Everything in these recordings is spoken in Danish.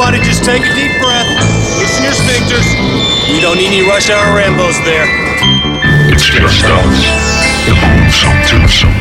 Everybody just take a deep breath. Loosen your sphincters. We don't need any rush hour Rambos there. It's just us. The Boomsome Twosome.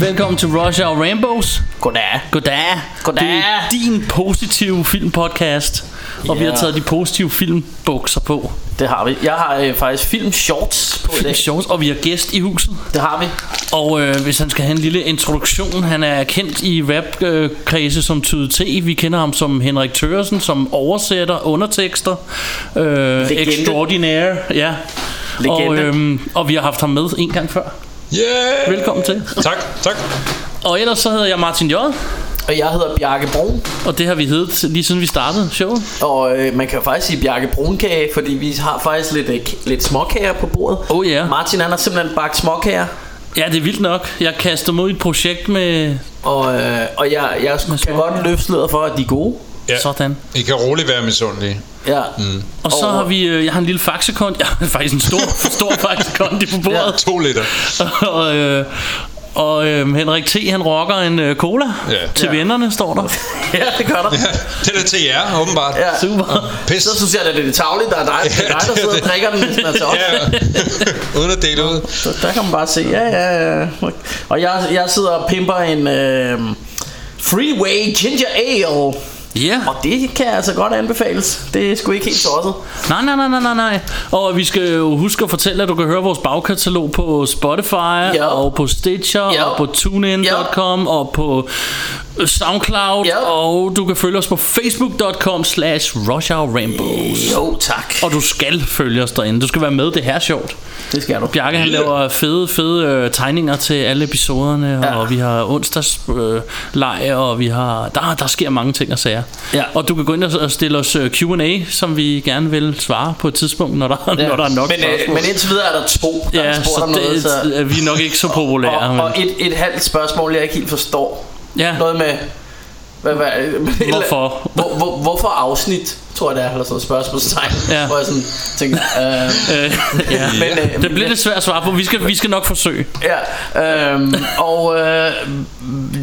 Velkommen til Rush Hour Rainbows. Goddag. Goddag. Goddag. Det er din positive filmpodcast. Og vi har taget de positive filmbukser på. Det har vi. Jeg har øh, faktisk film shorts på i Film dag. shorts, og vi har gæst i huset. Det har vi. Og øh, hvis han skal have en lille introduktion, han er kendt i rapkredse som Tyde T. Vi kender ham som Henrik Tøresen, som oversætter undertekster. Øh, extraordinaire, ja. Og, Legende. øhm, og vi har haft ham med en gang før. Yeah! Velkommen til. Tak, tak. Og ellers så hedder jeg Martin J. Og jeg hedder Bjarke Brun. Og det har vi heddet lige siden vi startede showet. Og øh, man kan jo faktisk sige Bjarke Brunkage, fordi vi har faktisk lidt, øh, lidt småkager på bordet. Oh ja. Martin han har simpelthen bagt småkager. Ja, det er vildt nok. Jeg kaster mod et projekt med Og, øh, og jeg, jeg kan småkager. godt løfte sløret for, at de er gode. Ja. sådan. I kan roligt være misundelige. Ja. Mm. Og så Og- har vi, øh, jeg har en lille faxekont. Jeg har faktisk en stor, stor faxekonti på bordet. To liter. og øh, og øh, Henrik T. han rocker en øh, cola Ja. til Ja. vennerne, står der. ja, det gør der. Det er da til jer, åbenbart. Ja. Super. Pis. Så synes jeg, at det er det tavlige, der er dig, det er dig der sidder og drikker den, hvis den er til os. Ja, uden at dele ud. Så der kan man bare se, ja, ja, ja. Og jeg, jeg sidder og pimper en øh, Freeway Ginger Ale. Ja. Og det kan altså godt anbefales. Det er sgu ikke helt tosset. Nej, nej, nej, nej, nej, nej. Og vi skal jo huske at fortælle, at du kan høre vores bagkatalog på Spotify, Ja. og på Stitcher, Ja. og på TuneIn.com, og på Soundcloud, Ja. og du kan følge os på Facebook.com slash. Jo, tak. Og du skal følge os derinde. Du skal være med, det her er sjovt. Det skal du. Bjarke han laver fede, fede øh, tegninger til alle episoderne, ja. Og vi har onsdags øh, leg, og vi har der, der sker mange ting og sager. Ja. Og du kan gå ind og og stille os øh, Q&A, som vi gerne vil svare på et tidspunkt, når der, ja. når der er nok men, øh, spørgsmål. men indtil videre er der to, der Ja, har spurgt så om noget. det, Så, er vi er nok ikke så populære. og, og men, et, et halvt spørgsmål, jeg ikke helt forstår. Ja. Noget med... Hvad, hvad, Hvorfor? Hvor, hvor, hvorfor afsnit, tror jeg det er, eller sådan noget spørgsmålstegn. Ja. Hvor jeg sådan tænker, øh, Øh, ja. Men, øh, det bliver lidt svært at svare på. Vi skal, vi skal nok forsøge. Ja, øhm, og øh,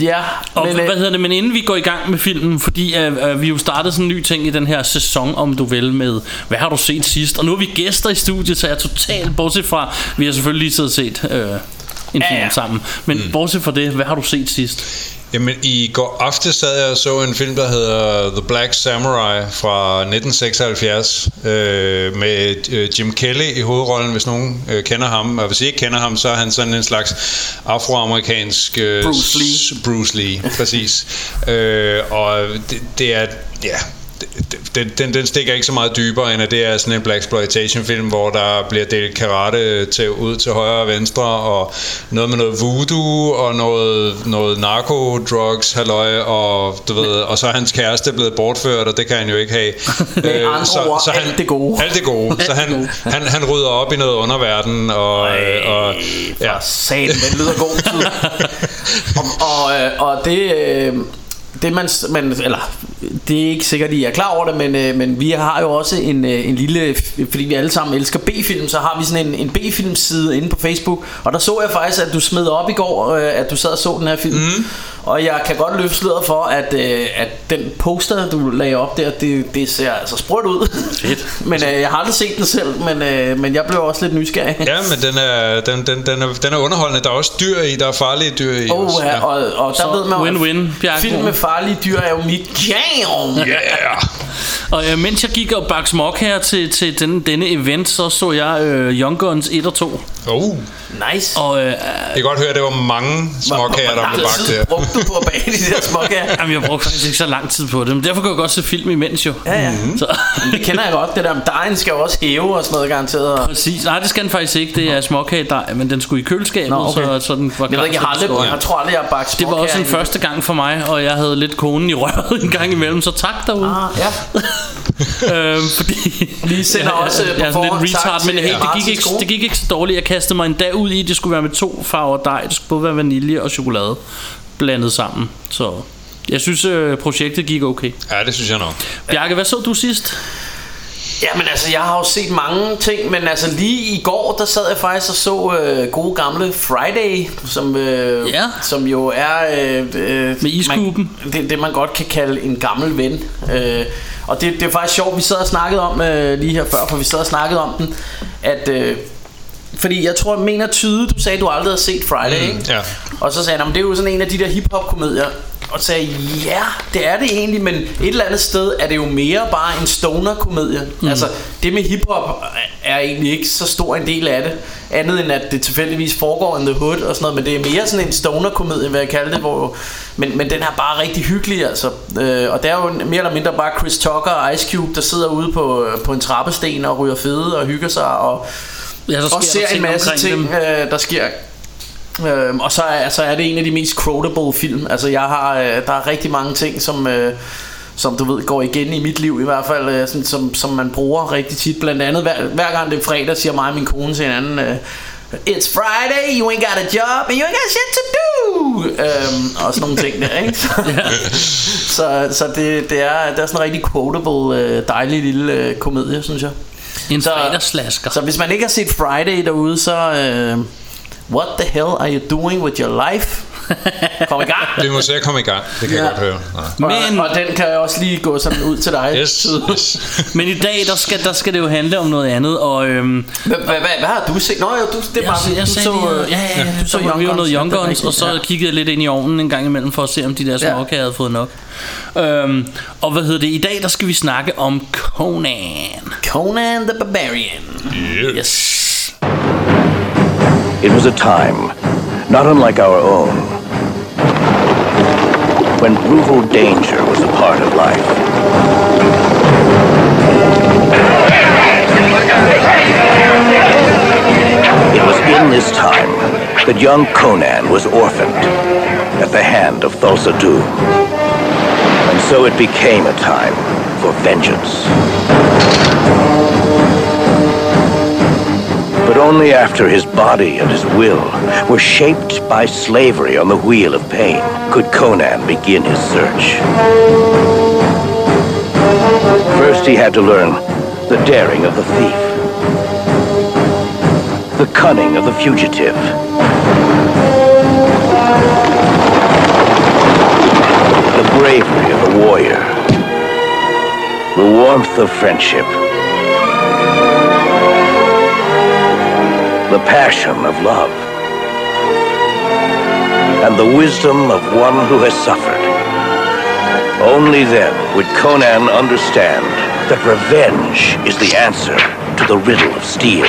ja, Og men, men, hvad øh, hedder det, men inden vi går i gang med filmen, fordi øh, øh, vi jo startede sådan en ny ting i den her sæson, om du vil, med hvad har du set sidst? Og nu er vi gæster i studiet, så jeg er totalt bortset fra, vi har selvfølgelig lige siddet og set øh, en film Ja, ja. sammen. Men mm. bortset fra det, hvad har du set sidst? Jamen, i går aftes sad jeg og så en film, der hedder The Black Samurai fra 1976, øh, med øh, Jim Kelly i hovedrollen, hvis nogen øh, kender ham. Og hvis I ikke kender ham, så er han sådan en slags afroamerikansk... Øh, Bruce Lee. Bruce Lee, præcis. øh, og det, det er... Ja, den, den, den stikker ikke så meget dybere, end at det er sådan en black exploitation film, hvor der bliver delt karate til, ud til højre og venstre, og noget med noget voodoo, og noget, noget narko-drugs, halløj, og du ved, og så er hans kæreste blevet bortført, og det kan han jo ikke have. Med andre ord, alt det gode. Alt det gode. Så han, han, han rydder op i noget underverden, og, og ja. ja. satan, den lyder god tid. og, og, øh, og det, øh, det man, man, eller det er ikke sikkert, I er klar over det, men, øh, men vi har jo også en, øh, en lille, fordi vi alle sammen elsker B-film, så har vi sådan en, en B-filmside inde på Facebook, og der så jeg faktisk, at du smed op i går, øh, at du sad og så den her film, mm og jeg kan godt løfte sløret for, at, øh, at den poster, du lagde op der, det, det ser altså sprødt ud. Fedt. men øh, jeg har aldrig set den selv, men, øh, men jeg blev også lidt nysgerrig. Ja, men den er, den, den, den, er, den er underholdende. Der er også dyr i, der er farlige dyr i. Oh, også. ja. og, og der Så ved man at win-win, Bjarke Film med farlige dyr er jo mit jam. Yeah. Og øh, mens jeg gik og bagte smok her til, til den, denne event, så så jeg øh, Young Guns 1 og 2. Oh. Nice. Og øh, Jeg kan godt høre, at det var mange småkager, der blev bagt brugte du på at bage de der småkager? jamen, jeg brugte faktisk ikke så lang tid på det, men derfor kan jeg godt se film imens jo. Ja, ja. Så, Det kender jeg godt, det der. Dejen skal jo også hæve og sådan noget garanteret. Præcis. Nej, det skal den faktisk ikke. Det er småkagedej, men den skulle i køleskabet, Nå, okay. så, så den var Jeg ved ikke, jeg har aldrig, skåret. jeg tror aldrig, jeg har Det var også den i- første gang for mig, og jeg havde lidt konen i røret en gang imellem, så tak derude. Ah, ja. øhm, fordi Vi sender også på jeg er sådan forhånd lidt retard, men hey, det, gik Martins ikke, det gik ikke så dårligt. Jeg kastede mig en dag ud i, det skulle være med to farver dej. Det skulle både være vanilje og chokolade blandet sammen. Så jeg synes, øh, projektet gik okay. Ja, det synes jeg nok. Bjarke, hvad så du sidst? Jamen altså, jeg har jo set mange ting, men altså lige i går, der sad jeg faktisk og så øh, gode gamle Friday, som, øh, Ja. som jo er... Øh, øh, Med iskuben. Man, det, det man godt kan kalde en gammel ven. Øh, og det, det er faktisk sjovt, vi sad og snakkede om øh, lige her før, for vi sad og snakkede om den, at... Øh, fordi jeg tror, jeg mener tyde, du sagde, at du aldrig havde set Friday, ikke? ja. Og så sagde han, "Nå, men det er jo sådan en af de der hip-hop-komedier. Og sagde ja, det er det egentlig, men et eller andet sted er det jo mere bare en stoner-komedie. Mm. Altså, det med hiphop er egentlig ikke så stor en del af det. Andet end at det tilfældigvis foregår in the hood og sådan noget, men det er mere sådan en stoner-komedie, vil jeg kalde det. Hvor, men, men den er bare rigtig hyggelig, altså. Øh, og det er jo mere eller mindre bare Chris Tucker og Ice Cube, der sidder ude på, på en trappesten og ryger fede og hygger sig og, Ja, så og sker ser der en masse omkring ting, dem. øh, der sker. Øhm, og så er, så er det en af de mest quotable film. Altså jeg har, øh, der er rigtig mange ting, som, øh, som du ved går igen i mit liv i hvert fald, øh, sådan, som, som man bruger rigtig tit. Blandt andet hver, hver gang det er fredag, siger mig og min kone til hinanden, øh, It's Friday, you ain't got a job, and you ain't got shit to do. Øhm, og sådan nogle ting der, ikke? så så det, det, er, det er sådan en rigtig quotable, øh, dejlig lille øh, komedie, synes jeg. En Så- fredagsslasker. Så hvis man ikke har set Friday derude, så... Øh, what the hell are you doing with your life? Kom i gang. Vi må se at komme i gang. Det kan jeg Ja. godt høre. Ja. Men- og, og den kan jeg også lige gå sådan ud til dig. Yes, yes. Men i dag, der skal, der skal det jo handle om noget andet, og øhm, Hvad, hvad, hvad, har du set? Nå, jo, du, det jeg, var, jeg, jeg så, øh, ja, ja, ja, du så var noget Young Guns, og så kiggede jeg lidt ind i ovnen en gang imellem for at se, om de der småkager Ja. havde fået nok. Øhm, og hvad hedder det? I dag, der skal vi snakke om Conan. Conan the Barbarian. Yes. It was a time, not unlike our own, when brutal danger was a part of life. It was in this time that young Conan was orphaned at the hand of Thulsa Doom. And so it became a time for vengeance. But only after his body and his will were shaped by slavery on the wheel of pain could Conan begin his search. First, he had to learn the daring of the thief, the cunning of the fugitive, the bravery of the warrior, the warmth of friendship, the passion of love, and the wisdom of one who has suffered. Only then would Conan understand that revenge is the answer to the riddle of steel.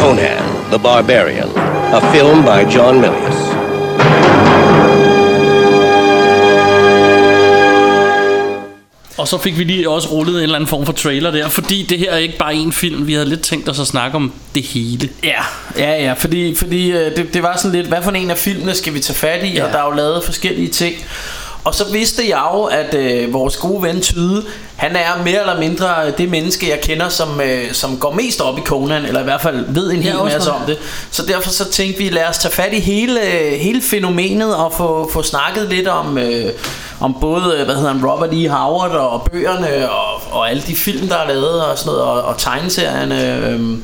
Conan the Barbarian, a film by John Milius. Og så fik vi lige også rullet en eller anden form for trailer der, fordi det her er ikke bare en film. Vi havde lidt tænkt os at snakke om det hele. Ja, ja, ja, fordi, fordi øh, det, det var sådan lidt, hvad for en af filmene skal vi tage fat i, ja. Ja. og der er jo lavet forskellige ting. Og så vidste jeg jo, at øh, vores gode ven Tyde, han er mere eller mindre det menneske, jeg kender, som, øh, som går mest op i Conan, eller i hvert fald ved en hel masse om det. Så derfor så tænkte vi, lad os tage fat i hele, hele fænomenet og få, få snakket lidt om, øh, om både, hvad hedder han, Robert E. Howard og bøgerne og, og alle de film, der er lavet og sådan noget, og, og tegneserierne. Øh,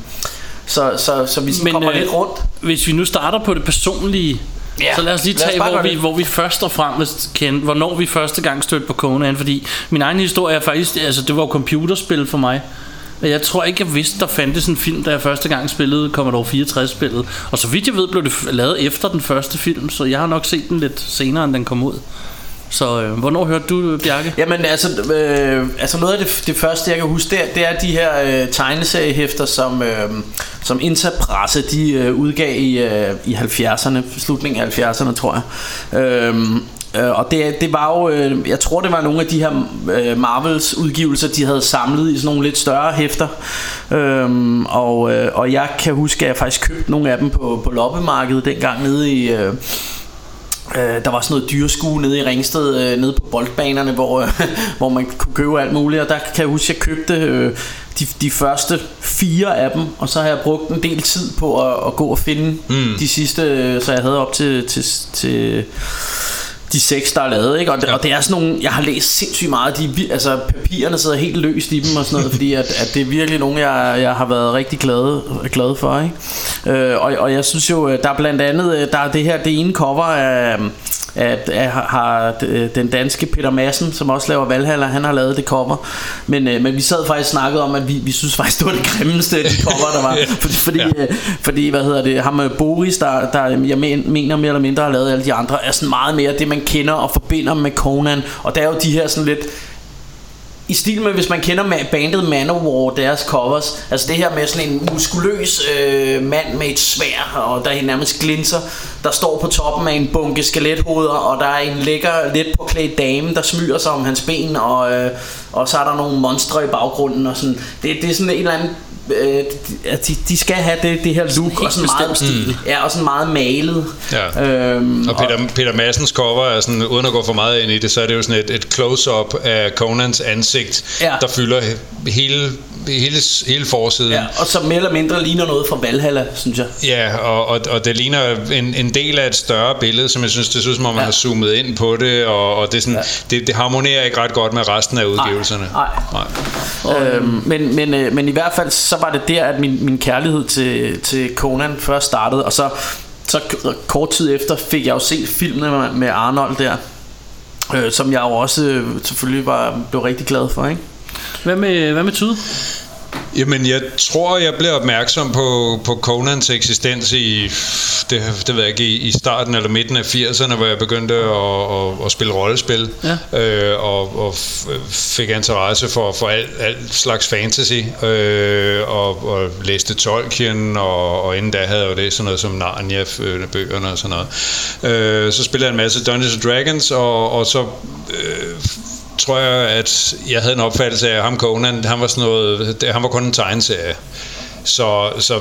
så, så, så vi Men, kommer øh, lidt rundt. Hvis vi nu starter på det personlige, Ja, så lad os lige lad os tage, hvor, vi, det. hvor vi først og fremmest kendte, hvornår vi første gang stødte på Conan, fordi min egen historie er faktisk, altså det var jo computerspil for mig. Og Jeg tror ikke, jeg vidste, der fandtes en film, da jeg første gang spillede Commodore 64-spillet. Og så vidt jeg ved, blev det lavet efter den første film, så jeg har nok set den lidt senere, end den kom ud. Så øh, hvornår hørte du, Bjarke? Jamen altså, øh, altså noget af det, det første jeg kan huske det, er- det er de her øh, tegneseriehæfter Som, øh, som Interpresse de øh, udgav i, øh, i 70'erne Slutningen af 70'erne tror jeg øhm, øh, Og det, det var jo øh, Jeg tror det var nogle af de her øh, Marvels udgivelser De havde samlet i sådan nogle lidt større hæfter øhm, og, øh, og jeg kan huske at jeg faktisk købte nogle af dem På, på loppemarkedet dengang nede i øh, Øh, der var sådan noget dyreskue nede i Ringsted, øh, nede på boldbanerne, hvor, øh, hvor man kunne købe alt muligt. Og der kan jeg huske, at jeg købte øh, de, de første fire af dem, og så har jeg brugt en del tid på at, at gå og finde mm. de sidste, øh, så jeg havde op til, til, til de seks, der er lavet, ikke? Og, ja. og det er sådan nogle, jeg har læst sindssygt meget, de, altså papirerne sidder helt løst i dem og sådan noget, fordi at, at det er virkelig nogle, jeg, jeg har været rigtig glad, glad for, ikke? Øh, og, og jeg synes jo, der er blandt andet, øh, der er det her, det ene cover af, at, at har øh, den danske Peter Madsen, som også laver Valhalla, han har lavet det cover. Men, øh, men vi sad faktisk snakket om, at vi, vi synes faktisk, det var det grimmeste af de cover, der var. Fordi, fordi, ja. fordi hvad hedder det, ham Boris, der, der jeg mener mere eller mindre har lavet alle de andre, er sådan meget mere det, man kender og forbinder med Conan. Og der er jo de her sådan lidt i stil med, hvis man kender bandet Manowar, deres covers, altså det her med sådan en muskuløs øh, mand med et svær, og der er nærmest glinser, der står på toppen af en bunke skelethoveder, og der er en lækker, lidt påklædt dame, der smyger sig om hans ben, og, øh, og så er der nogle monstre i baggrunden, og sådan, det, det er sådan en eller anden øh, de, de skal have det, det her look og sådan meget stil. Ja, og sådan meget malet. Ja. Øhm, og Peter, og, Peter Massens cover er sådan, uden at gå for meget ind i det, så er det jo sådan et, et close-up af Conans ansigt, ja. der fylder hele hele, hele forsiden. Ja, og så mere eller mindre ligner noget fra Valhalla, synes jeg. Ja, og, og, og det ligner en, en del af et større billede, som jeg synes, det synes som om man ja. har zoomet ind på det, og, og det, sådan, ja. det, det harmonerer ikke ret godt med resten af udgivelserne. Nej, nej. nej. Øhm, men, men, øh, men i hvert fald, så var det der, at min, min kærlighed til, til Conan først startede, og så, så kort tid efter fik jeg jo set filmene med, med Arnold der, øh, som jeg jo også øh, selvfølgelig var, blev rigtig glad for, ikke? Hvad med, hvad med Tyde? Jamen, jeg tror, jeg blev opmærksom på, på Conans eksistens i, det, det ved jeg ikke, i, starten eller midten af 80'erne, hvor jeg begyndte at, at, at spille rollespil, ja. øh, og, og fik interesse for, for alt, alt slags fantasy, øh, og, og læste Tolkien, og, og inden da havde jeg jo det sådan noget som Narnia-bøgerne og sådan noget. Øh, så spillede jeg en masse Dungeons Dragons, og, og så... Øh, tror jeg, at jeg havde en opfattelse af, at ham Conan, han var, sådan noget, han var kun en tegneserie. Så, så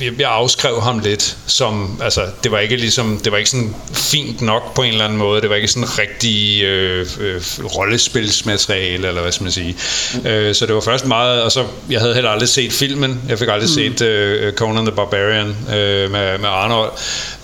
jeg, jeg afskrev ham lidt som, altså det var ikke ligesom, det var ikke sådan fint nok på en eller anden måde, det var ikke sådan rigtig øh, øh, rollespilsmateriale, eller hvad skal man sige. Mm. Øh, så det var først meget, og så, jeg havde heller aldrig set filmen, jeg fik aldrig mm. set øh, Conan the Barbarian øh, med, med Arnold,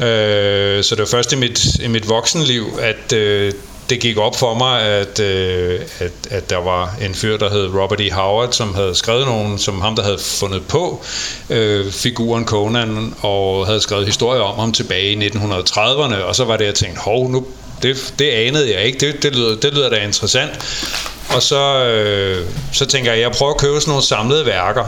øh, så det var først i mit, i mit voksenliv, at øh, det gik op for mig, at, øh, at, at der var en fyr, der hed Robert E. Howard, som havde skrevet nogen, som ham, der havde fundet på øh, figuren Conan, og havde skrevet historier om ham tilbage i 1930'erne, og så var det, jeg tænkte, hov, nu, det, det anede jeg ikke, det, det, lyder, det lyder da interessant. Og så, øh, så tænker jeg, jeg prøver at købe sådan nogle samlede værker,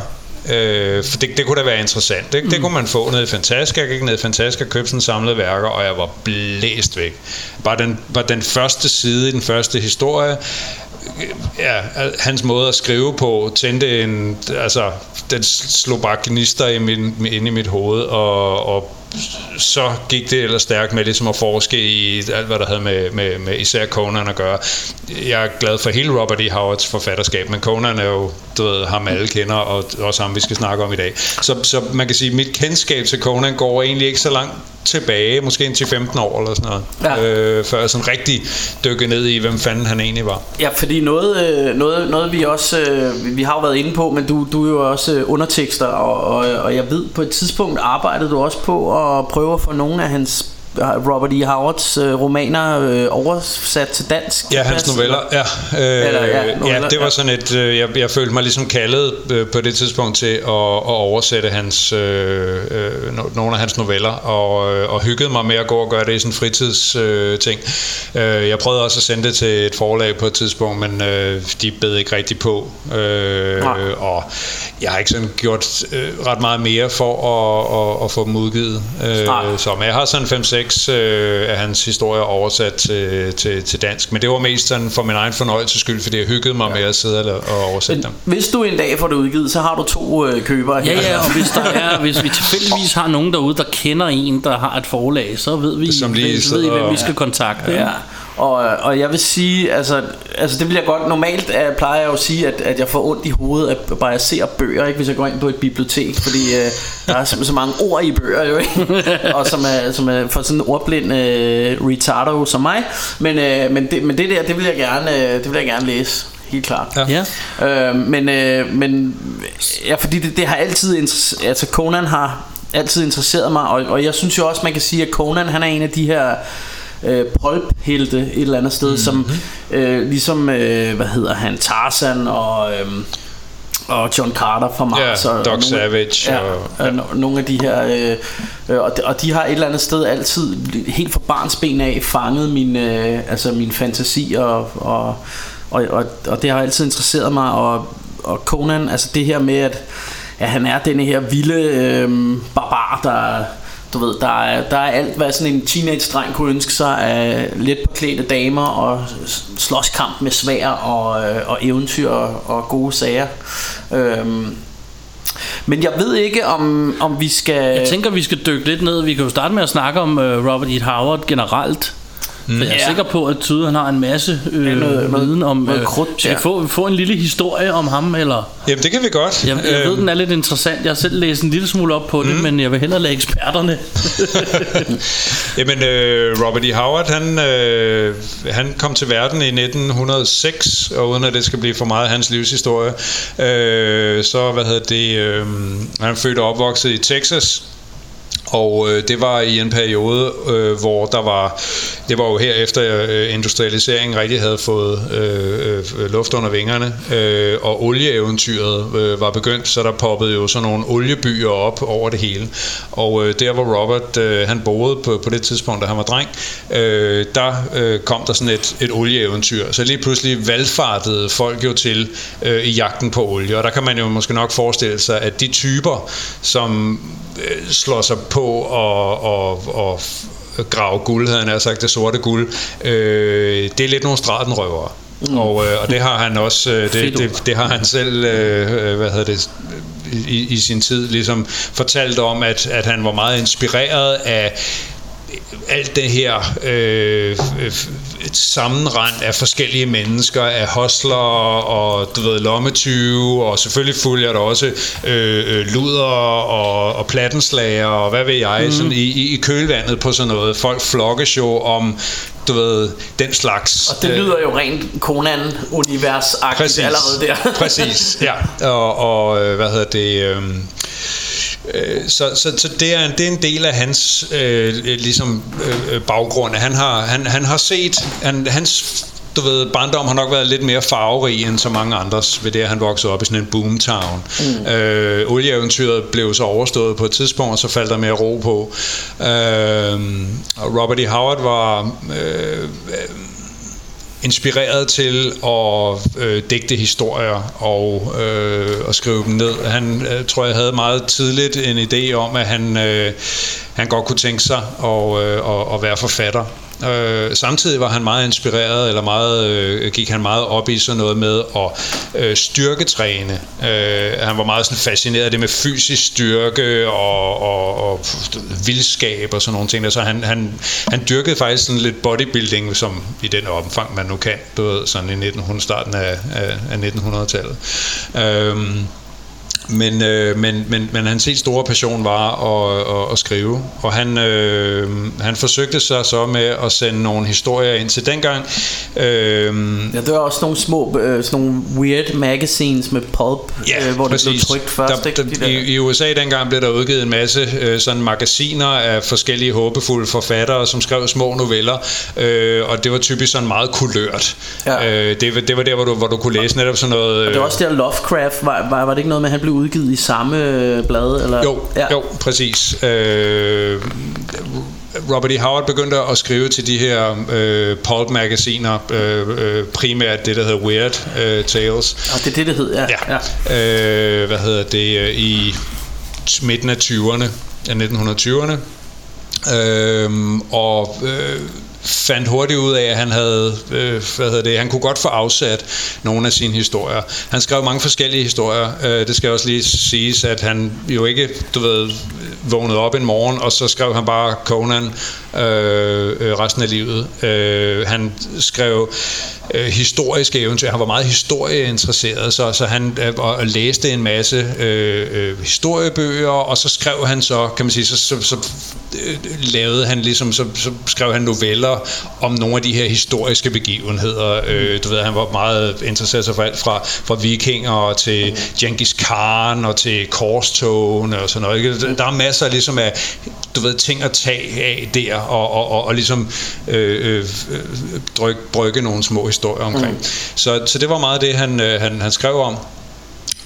Øh, for det, det kunne da være interessant. Det, mm. det kunne man få ned i Fantastisk. Jeg gik ned i Fantastisk og købte sådan samlede værker, og jeg var blæst væk. Bare den, bare den første side i den første historie, ja, hans måde at skrive på tændte en, altså, den slog bare gnister i min, ind i mit hoved, og, og så gik det ellers stærkt med ligesom at forske i alt, hvad der havde med, med, med især Conan at gøre. Jeg er glad for hele Robert E. Howards forfatterskab, men Conan er jo, du ved, ham alle kender, og også ham, vi skal snakke om i dag. Så, så man kan sige, at mit kendskab til Conan går egentlig ikke så langt tilbage, måske indtil 15 år eller sådan noget, ja. øh, før jeg sådan rigtig dykkede ned i, hvem fanden han egentlig var. Ja, fordi noget, øh, noget, noget vi også, øh, vi har jo været inde på, men du, du er jo også øh, undertekster, og, og, og jeg ved, på et tidspunkt arbejdede du også på at prøve at få nogle af hans Robert E. Howards øh, romaner øh, oversat til dansk. Ja, hans noveller. Ja, øh, Eller, ja, noveller, ja det var sådan et... Øh, jeg, jeg følte mig ligesom kaldet øh, på det tidspunkt til at, at oversætte hans, øh, øh, nogle af hans noveller, og, øh, og hyggede mig med at gå og gøre det i sådan en fritidsting. Øh, ting. øh, jeg prøvede også at sende det til et forlag på et tidspunkt, men øh, de bed ikke rigtig på. Øh, og jeg har ikke sådan gjort øh, ret meget mere for at, at, at få dem udgivet. Øh, så men jeg har sådan 5-6 seks øh, af hans historier oversat til, til, til dansk. Men det var mest sådan for min egen fornøjelse skyld, fordi jeg hyggede mig ja. med at sidde og oversætte dem. Hvis du en dag får det udgivet, så har du to øh, købere her. Ja, ja, og hvis, der er, hvis vi tilfældigvis har nogen derude, der kender en, der har et forlag, så ved vi, Som lige ved, ved I, hvem vi skal kontakte. Ja. Og, og jeg vil sige, altså, altså det vil jeg godt, normalt uh, plejer jeg jo at sige, at, at jeg får ondt i hovedet at bare at se bøger, ikke, hvis jeg går ind på et bibliotek, fordi uh, der er simpelthen så mange ord i bøger, jo, ikke? og som er, som er for sådan en ordblind uh, retardo som mig, men, uh, men, det, men det der, det vil jeg gerne, uh, det vil jeg gerne læse helt klart. Ja. Uh, men, uh, men ja, fordi det, det har altid altså Conan har altid interesseret mig, og, og jeg synes jo også man kan sige at Conan han er en af de her øh, pulp-helte et eller andet sted, mm-hmm. som øh, ligesom, øh, hvad hedder han, Tarzan og... Øh, og John Carter fra Mars Ja, og, Doc og nogle, Savage ja, og- og no- nogle af de her øh, øh, og, de, og de har et eller andet sted altid helt fra barns ben af fanget min øh, altså min fantasi og og, og, og, og det har altid interesseret mig og, og Conan altså det her med at, at han er denne her vilde øh, barbar der du ved, der er, der er alt, hvad sådan en teenage-dreng kunne ønske sig af let beklædte damer og slåskamp med svær og, øh, og eventyr og, og gode sager. Øhm, men jeg ved ikke, om, om vi skal... Jeg tænker, vi skal dykke lidt ned. Vi kan jo starte med at snakke om uh, Robert E. Howard generelt. Mm. For jeg er Ja. sikker på, at Tyde han har en masse øh, Ja, noget- noget- viden om... noget øh, krudt, skal vi ja. få, få en lille historie om ham, eller... Jamen, det kan vi godt. Jeg, jeg ved, Øhm, den er lidt interessant. Jeg har selv læst en lille smule op på det, men jeg vil hellere lade eksperterne. Jamen, øh, Robert E. Howard, han, øh, han kom til verden i 1906, og uden at det skal blive for meget hans livshistorie, øh, så, hvad hedder det, øh, han er født og opvokset i Texas, og øh, det var i en periode, øh, hvor der var, det var jo her efter øh, industrialiseringen rigtig havde fået øh, øh, luft under vingerne, øh, og olieeventyret øh, var begyndt, så der poppede jo sådan nogle oliebyer op over det hele. Og øh, der hvor Robert øh, han boede på, på det tidspunkt, da han var dreng, øh, der øh, kom der sådan et, et olieeventyr. Så lige pludselig valgfartede folk jo til øh, i jagten på olie, og der kan man jo måske nok forestille sig, at de typer, som øh, slår sig på og, og, og grave guld, havde han sagt, det sorte guld, øh, det er lidt nogle stratenrøvere. Mm. Og, øh, og det har han også, øh, det, det, det har han selv, øh, øh, hvad hedder det, i, i sin tid ligesom fortalt om, at, at han var meget inspireret af alt det her øh, øh, sammenrend af forskellige mennesker, af hostler og du ved, lommetyve, og selvfølgelig fulgte der også øh, øh, luder og, og plattenslager og hvad ved jeg, mm. sådan i, i, i kølvandet på sådan noget. Folk flokkes jo om du ved, den slags. Og det lyder jo rent Conan-univers-agtigt allerede der. Præcis, ja. Og, og øh, hvad hedder det... Øh, øh, så, så, så det, er en, det er en del af hans øh, ligesom, øh, baggrund. Han har, han, han har set... Han, hans du ved, barndom har nok været lidt mere farverig end så mange andres ved det, at han voksede op i sådan en boomtown. Mm. Øh, olieeventyret blev så overstået på et tidspunkt, og så faldt der mere ro på. Øh, Robert E. Howard var øh, øh, inspireret til at øh, digte historier og, øh, og skrive dem ned. Han øh, tror jeg havde meget tidligt en idé om, at han, øh, han godt kunne tænke sig at, øh, at, at være forfatter. Øh, samtidig var han meget inspireret, eller meget, øh, gik han meget op i sådan noget med at øh, styrketræne. Øh, han var meget sådan fascineret af det med fysisk styrke og, og, og vildskab og sådan nogle ting. Så han, han, han dyrkede faktisk sådan lidt bodybuilding, som i den omfang man nu kan, du ved, sådan i 1900, starten af, af, af 1900-tallet. Øh, men, øh, men, men, men hans helt store passion var at, at, at skrive, og han, øh, han forsøgte sig så med at sende nogle historier ind til dengang. Øh, Ja, det var også nogle små, øh, sådan nogle weird magazines med pulp, Ja, øh, hvor det blev præcis. trykt først. Der, ikke? der, De der. i, I USA dengang blev der udgivet en masse øh, sådan magasiner af forskellige håbefulde forfattere, som skrev små noveller, øh, og det var typisk sådan meget kulørt. Ja. Øh, det, var- det var der, hvor du, hvor du kunne læse netop sådan noget... Og det var også der Lovecraft, var, var, var det ikke noget med, at han blev udgivet i samme øh, blad? Eller? Jo, ja. jo præcis. Øh, Robert E. Howard begyndte at skrive til de her øh, pulp-magasiner, øh, øh, primært det, der hedder Weird øh, Tales. Og det er det, det hed, ja. Ja. ja. Øh, hvad hedder det? øh, I midten af 20'erne, af 1920'erne. Øhm, og øh, fandt hurtigt ud af, at han havde, øh, hvad hedder det, han kunne godt få afsat nogle af sine historier. Han skrev mange forskellige historier. Øh, det skal også lige siges, at han jo ikke, du ved, vågnede op en morgen, og så skrev han bare Conan øh, øh resten af livet. Øh, han skrev øh, historiske eventyr. Han var meget historieinteresseret, så, så han øh, og læste en masse øh, øh, historiebøger, og så skrev han så, kan man sige, så, så, så øh, lavede han ligesom, så, så skrev han noveller om nogle af de her historiske begivenheder. Øh, du ved, han var meget interesseret sig for alt fra, fra vikinger til Genghis Khan og til korstogene og sådan noget. Ikke? Der er masser ligesom af, du ved, ting at tage af der og, og, og, og ligesom øh, øh, brygge nogle små historier omkring. Mm. Så, så det var meget det, han, øh, han, han skrev om.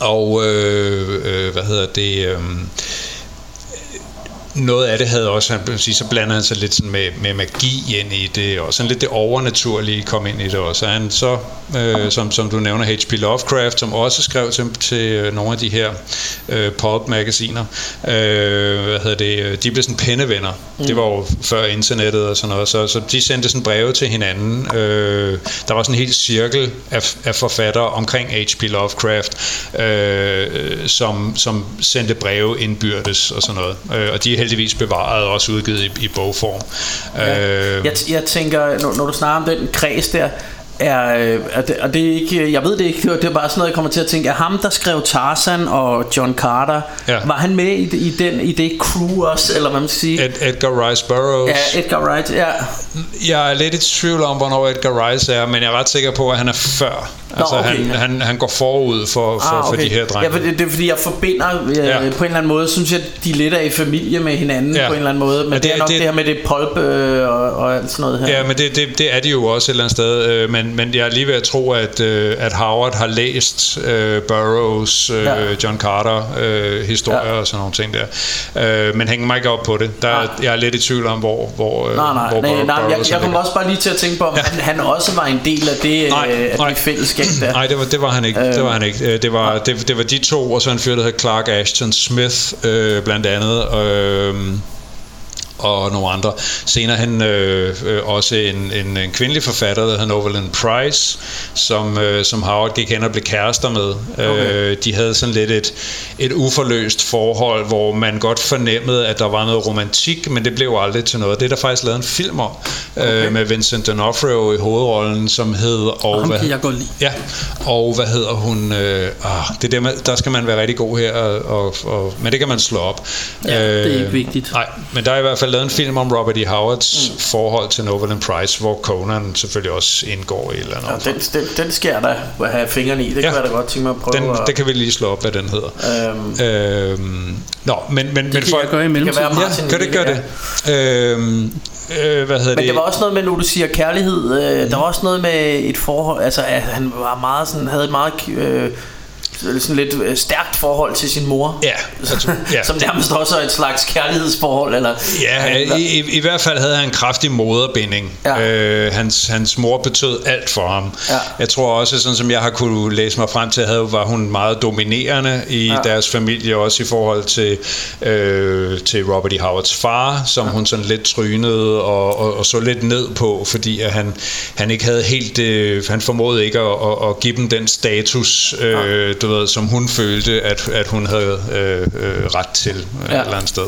Og øh, øh, hvad hedder det... Øh, noget af det havde også, han sige, så blander han sig lidt sådan med, med magi ind i det, og sådan lidt det overnaturlige kom ind i det også. Og han så, øh, som, som du nævner, H.P. Lovecraft, som også skrev til, til øh, nogle af de her øh, pulp-magasiner, øh, hvad hedder det, de blev sådan pennevenner. Mm. Det var jo før internettet og sådan noget, så, så de sendte sådan breve til hinanden. Øh, der var sådan en hel cirkel af, af forfattere omkring H.P. Lovecraft, øh, som, som sendte breve indbyrdes og sådan noget. Øh, og de er heldigvis bevaret og også udgivet i, i bogform. Ja. Øh, Jeg, jeg tænker, når, når du snakker om den kreds der, er, øh, er det, og det er ikke, jeg ved det ikke, det er- bare sådan noget, jeg kommer til at tænke, er ham, der skrev Tarzan og John Carter, Ja. var han med i, i, den, i det crew også, eller hvad man skal sige? Ed, Edgar Rice Burroughs. Ja, Edgar Wright, ja. Jeg er lidt i tvivl om, hvornår Edgar Rice er, men jeg er ret sikker på, at han er før. Altså, okay. han, han, han går forud for, for, for de her drenge. Ah, Ja, for det, det er fordi, jeg forbinder øh, Ja. ja. på en eller anden måde, synes jeg, de lidt er i familie med hinanden Ja. ja. på en eller anden måde. Men Ja, det, det er nok det, det- det her med det pulp øh, og, og alt sådan noget her. Ja, men det, det, det er de jo også et eller andet sted. øh, Men, men jeg er lige ved at tro, at, øh, at Howard har læst øh, Burroughs, øh, Ja. John Carter øh, historier Ja. og sådan nogle ting der. Øh, men hænger mig ikke op på det. Der, Nej. jeg er lidt i tvivl om, hvor, hvor, øh, Nej, nej, hvor nej, Bur- nej jeg, Burroughs jeg kom også bare lige til at tænke på, om han, han også var en del af det, Nej, øh, af nej. det fællesskab der. Nej, det var, det var han ikke. Det var han ikke. Øh, det var, det, det var de to, og så en fyr, der hed Clark Ashton Smith, øh, blandt andet. Øh, og nogle andre. Senere hen øh, øh, også en, en, en kvindelig forfatter, der hedder Novelyn Price, som, øh, som Howard gik hen og blev kærester med. Okay. Øh, de havde sådan lidt et, et uforløst forhold, hvor man godt fornemmede, at der var noget romantik, men det blev aldrig til noget. Det er der faktisk lavet en film om, okay. øh, med Vincent D'Onofrio i hovedrollen, som hed... Og, Ham hvad- kan jeg godt lide. Ja, og hvad hedder hun? Øh, ah, det er der, der skal man være rigtig god her, og, og, og, men det kan man slå op. Øh, Ja, det er ikke vigtigt. Nej, men der er i hvert fald lavet en film om Robert E. Howards mm. forhold til Nolan Price, hvor Conan selvfølgelig også indgår i et eller andet. Ja, den, den, den skal jeg da have fingrene i. Det Ja. ja. kunne jeg da godt tænke mig at prøve. den, at, det kan vi lige slå op, hvad den hedder. øhm, Øhm, nå, men, men, men Det kan jeg gøre i det kan mellemtiden. være Ja, Martin kan du ikke gøre det? Øhm, øh, hvad hedder Men det? det var også noget med, nu du siger kærlighed, øh, der var også noget med et forhold, altså at han var meget sådan, havde et meget øh, sådan lidt øh, stærkt forhold til sin mor. Ja, altså, ja. Som nærmest også er et slags kærlighedsforhold, eller... Ja, i, i, i hvert fald havde han en kraftig moderbinding. Ja. Øh, hans, hans mor betød alt for ham. Ja. Jeg tror også, sådan som jeg har kunne læse mig frem til, havde, var hun meget dominerende i ja. Ja. deres familie, også i forhold til, øh, til Robert E. Howards far, som ja. hun sådan lidt trynede og, og, og så lidt ned på, fordi at han, han ikke havde helt, øh, han formåede ikke at, at, at give dem den status, øh, du ved, som hun følte, at, at hun havde øh, øh, ret til øh, Ja. et eller andet sted.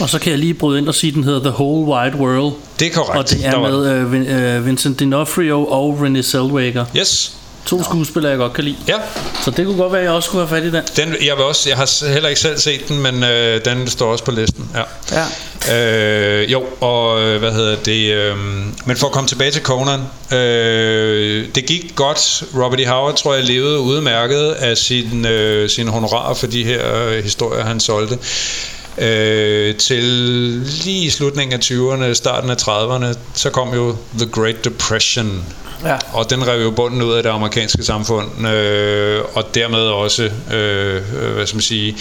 Og så kan jeg lige bryde ind og sige, at den hedder The Whole Wide World. Det er korrekt. Og det er var- med øh, øh, Vincent D'Onofrio og Renée Zellweger. Yes. To skuespillere, jeg godt kan lide. Ja, Så det kunne godt være, at jeg også skulle have fat i den. den, jeg, vil også, jeg har heller ikke selv set den, men øh, den står også på listen. Ja. Ja. Øh, jo, og øh, hvad hedder det? Øh, men for at komme tilbage til Conan, øh, det gik godt. Robert E. Howard, tror jeg, levede udmærket af sin, øh, sin honorar for de her øh, historier, han solgte. Øh, til lige slutningen af 20'erne, starten af 30'erne, så kom jo The Great Depression, Ja. og den rev jo bunden ud af det amerikanske samfund, øh, og dermed også, øh, øh, hvad skal man sige,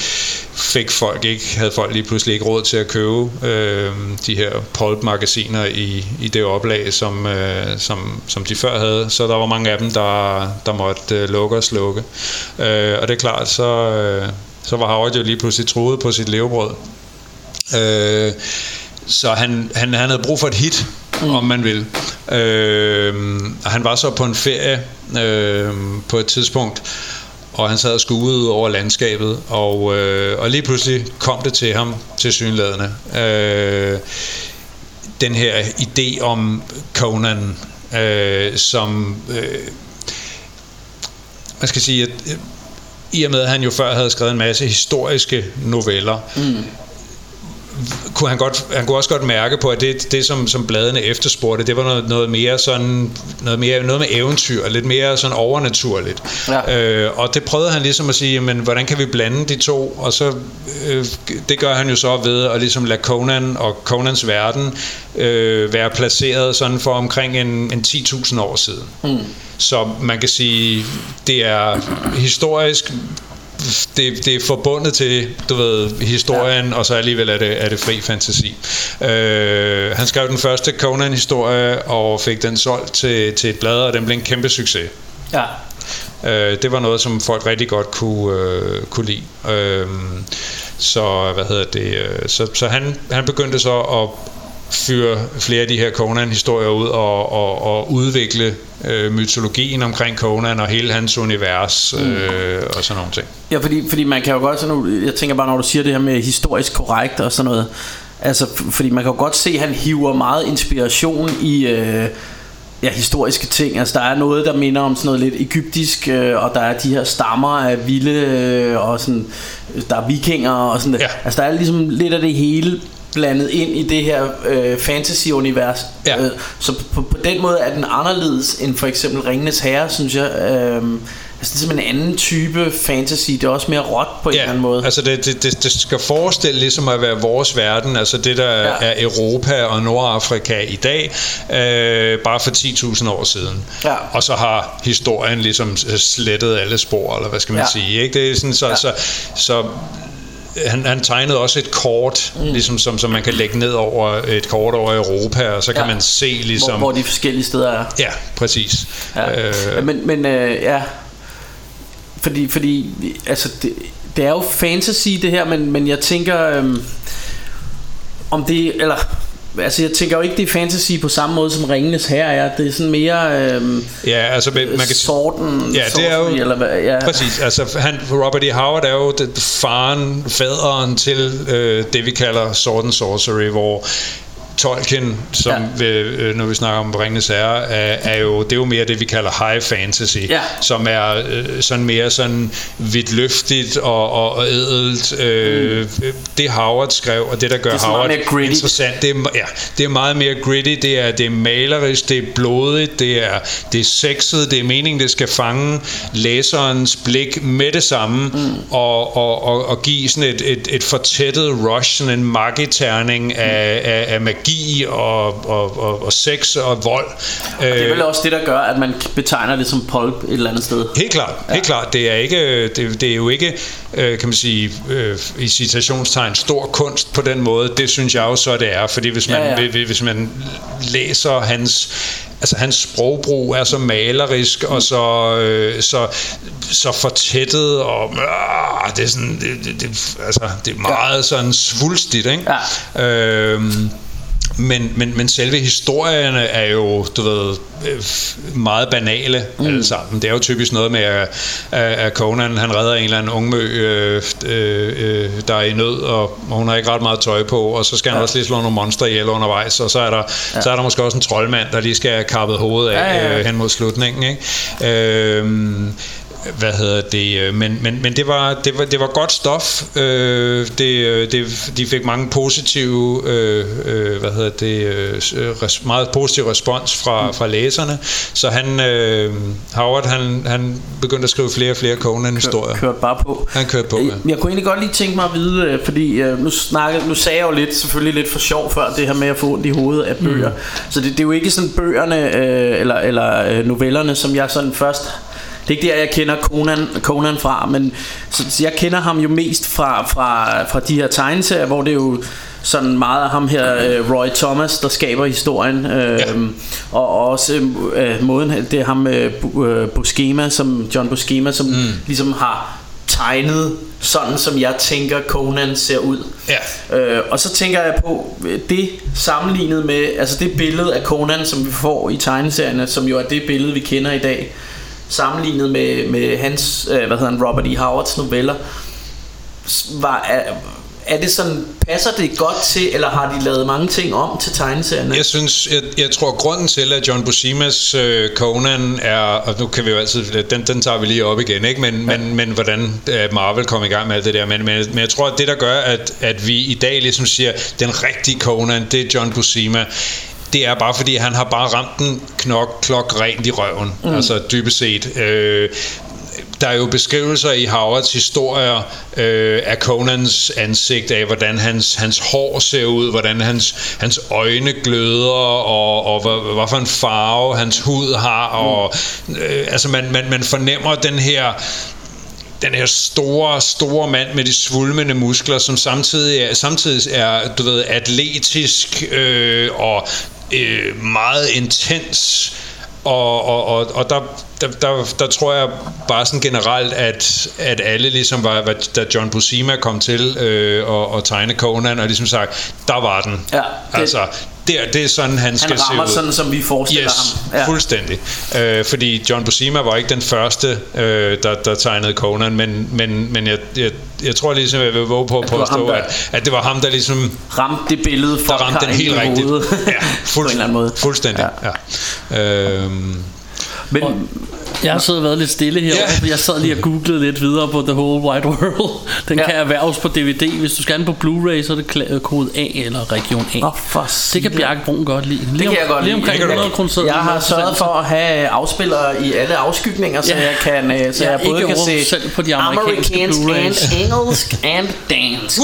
fik folk ikke, havde folk lige pludselig ikke råd til at købe øh, de her pulp-magasiner i, i det oplag, som, øh, som, som de før havde. Så der var mange af dem, der, der måtte øh, lukke og slukke. Øh, og det er klart, så, øh, så var Howard jo lige pludselig truet på sit levebrød. Øh, så han, han, han havde brug for et hit, mm. om man vil. Øh, og han var så på en ferie øh, på et tidspunkt, og han sad og skuede over landskabet, og, øh, og lige pludselig kom det til ham, til synlædende. Øh, den her idé om Conan, øh, som... Øh, man skal sige, at øh, i og med, at han jo før havde skrevet en masse historiske noveller, mm kunne han, godt, han kunne også godt mærke på, at det, det som, som bladene efterspurgte, det var noget, noget mere sådan, noget, mere, noget med eventyr, lidt mere sådan overnaturligt. Ja. Øh, og det prøvede han ligesom at sige, men hvordan kan vi blande de to? Og så, øh, det gør han jo så ved at ligesom lade Conan og Conans verden øh, være placeret sådan for omkring en, en 10.000 år siden. Mm. Så man kan sige, det er historisk det, det er forbundet til, du ved, historien, ja. og så alligevel er det, er det fri fantasi. Øh, han skrev den første Conan-historie, og fik den solgt til, til et blad, og den blev en kæmpe succes. Ja. Øh, det var noget, som folk rigtig godt kunne, øh, kunne lide. Øh, så, hvad hedder det, øh, så, så han, han begyndte så at fyre flere af de her Conan-historier ud og, og, og udvikle øh, mytologien omkring Conan og hele hans univers øh, og sådan nogle ting. Ja, fordi, fordi man kan jo godt, sådan, jeg tænker bare, når du siger det her med historisk korrekt og sådan noget, altså, fordi man kan jo godt se, at han hiver meget inspiration i... Øh, ja, historiske ting. Altså der er noget, der minder om sådan noget lidt egyptisk, øh, og der er de her stammer af vilde, øh, og sådan, der er vikinger og sådan Ja. Altså der er ligesom lidt af det hele blandet ind i det her øh, fantasy-univers. Ja. Øh, så på, på den måde er den anderledes end for eksempel Ringenes Herre, synes jeg. Øh, altså det er simpelthen en anden type fantasy. Det er også mere råt på en eller anden måde. altså det, det, det, det skal forestille ligesom at være vores verden, altså det der Ja. ja. er Europa og Nordafrika i dag, øh, bare for 10.000 år siden. Ja. Og så har historien ligesom slettet alle spor, eller hvad skal man Ja. sige. Ikke? Det er sådan, så, Ja. ja. så, så han, han tegnede også et kort, mm. ligesom som, som man kan lægge ned over et kort over Europa, og så kan Ja. man se ligesom... hvor, hvor de forskellige steder er. Ja, præcis. Ja. Øh, Øh. Men, men øh, ja, fordi, fordi altså det, det er jo fantasy det her, men, men jeg tænker øhm, om det, eller altså jeg tænker jo ikke det er fantasy på samme måde som Ringenes Herre er. Det er sådan mere øhm, ja, altså man kan sorten, Ja, det er jo eller hvad, ja. Præcis, altså han, Robert E. Howard er jo det, faren, faderen til øh, det vi kalder Sword and Sorcery, hvor Tolkien, som Ja. øh, når vi snakker om Ringenes Herre, er, er jo, det er jo mere det, vi kalder high fantasy, Ja. som er øh, sådan mere sådan vidtløftigt og, og, og ædelt. Øh, Det Howard skrev, og det, der gør Mm. Det Howard interessant, det er, ja, det er meget mere gritty, det er, det er malerisk, det er blodigt, det er, det er sexet, det er meningen, det skal fange læserens blik med det samme, mm. og, og, og, og give sådan et, et, et fortættet rush, sådan en magiterning af, af, af magi og, og, og, og sex og vold. Det er Øh, vel også det, der gør, at man betegner det som pulp et eller andet sted. Helt klart, ja. helt klart. Det er, ikke, det, det er jo ikke, øh, kan man sige, øh, i citationstegn, stor kunst på den måde. Det synes jeg jo så, det er. Fordi hvis man, Ja, ja. ja, hvis man læser hans altså hans sprogbrug er så malerisk og så, øh, så, så fortættet og øh, det er sådan det, det, det, altså, det er meget sådan svulstigt ikke? Ja. Øhm, men, men, men selve historierne er jo, du ved, øh, meget banale mm. alle sammen. Det er jo typisk noget med, at, at Conan han redder en eller anden ungmø, øh, øh, øh, der er i nød, og hun har ikke ret meget tøj på, og så skal han Ja. også lige slå nogle monstre ihjel undervejs, og så er, der, ja. så er der måske også en troldmand, der lige skal have kappet hovedet af Ja, ja, ja. Øh, hen mod slutningen. Ikke? Øhm, hvad hedder det, øh, men, men, men det, var, det, var, det var godt stof. Øh, det, øh, det, de fik mange positive, øh, øh, hvad hedder det, øh, res, meget positiv respons fra, fra læserne. Så han, øh, Howard, han, han begyndte at skrive flere og flere Conan-historier. Kørte bare på. Han kørte på, ja. Jeg, jeg kunne egentlig godt lige tænke mig at vide, fordi nu, snakkede, nu sagde jeg jo lidt, selvfølgelig lidt for sjov før, det her med at få ondt i hovedet af bøger. Mm. Så det, det er jo ikke sådan bøgerne, øh, eller, eller novellerne, som jeg sådan først... Det er ikke der, jeg kender Conan, Conan fra, men så, så jeg kender ham jo mest fra, fra, fra de her tegneserier, hvor det er jo sådan meget af ham her, øh, Roy Thomas, der skaber historien. Øh, Ja. Og også øh, måden, det er ham øh, øh, Buscema, som, John Buscema, som mm. ligesom har tegnet sådan, som jeg tænker Conan ser ud. Ja. Øh, og så tænker jeg på øh, det sammenlignet med altså det billede af Conan, som vi får i tegneserierne, som jo er det billede, vi kender i dag, sammenlignet med, med hans, øh, hvad hedder han, Robert E. Howards noveller, var, er, er det sådan, passer det godt til, eller har de lavet mange ting om til tegneserierne? Jeg synes, jeg, jeg tror, grunden til, at John Buscema's øh, Conan er, og nu kan vi jo altid, den, den tager vi lige op igen, ikke? Men, ja. men, men hvordan øh, Marvel kom i gang med alt det der, men, men, men jeg tror, at det, der gør, at, at vi i dag ligesom siger, den rigtige Conan, det er John Buscema, det er bare fordi, han har bare ramt den knok, klok rent i røven. Mm. Altså dybest set. Øh, der er jo beskrivelser i Howards historier øh, af Conans ansigt, af hvordan hans, hans hår ser ud, hvordan hans, hans øjne gløder, og, og hvad, hvad for en farve hans hud har. Og, øh, altså man, man, man fornemmer den her den her store, store mand med de svulmende muskler, som samtidig er, samtidig er du ved, atletisk øh, og øh, meget intens. Og, og, og, og der, der, der, der tror jeg bare sådan generelt, at, at alle ligesom var, var da John Buscema kom til øh, og, og tegne Conan, og ligesom sagt, der var den. Ja, det, altså, der, det er sådan, han, skal se ud. Han rammer sådan, som vi forestiller yes, ham. Ja. fuldstændig. Øh, fordi John Buscema var ikke den første, øh, der, der tegnede Conan, men, men, men jeg, jeg, jeg tror ligesom, jeg vil våge på at påstå, der, at, at det var ham, der ligesom... Ramte det billede, folk der ramte den helt rigtigt. Ja, fuld, på en eller anden måde. Fuldstændig, ja. ja. Øhm, men, jeg har siddet og været lidt stille her. Yeah. Jeg sad lige og googlede lidt videre på The Whole Wide World. Den ja. kan erhverves på DVD. Hvis du skal have den på Blu-ray, så er det kode A eller region A. Oh, for det kan Bjarke Brun godt lide. Lige det kan jeg godt lide. Omkring 100 kroner. Jeg har sørget for at have afspillere i alle afskygninger, så ja. jeg kan øh, så jeg, jeg både kan se selv på de amerikanske Blu-rays. and engelsk and dance.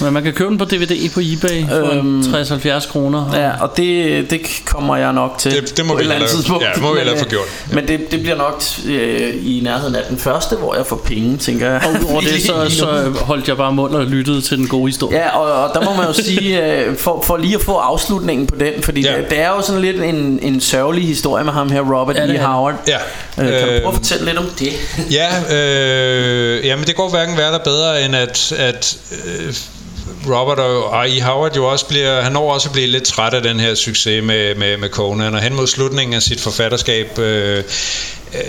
Men man kan købe den på DVD på eBay for øhm, 60-70 kroner. Ja, og det, det kommer jeg nok til. Det, det må vi hellere, ja, må vi hellere få gjort. Men det, det bliver nok øh, i nærheden af den første, hvor jeg får penge, tænker jeg. Og over det, så, så holdt jeg bare mund og lyttede til den gode historie. Ja, og, og der må man jo sige, øh, for, for lige at få afslutningen på den, fordi ja. det, det er jo sådan lidt en, en sørgelig historie med ham her, Robert ja, E. Howard. Ja. Øh, kan du prøve at fortælle lidt om det? ja, øh, jamen det går hverken være der bedre, end at, at øh, Robert og E. Howard jo også bliver, han når også at blive lidt træt af den her succes med, med, med Conan, og hen mod slutningen af sit forfatterskab, Øh,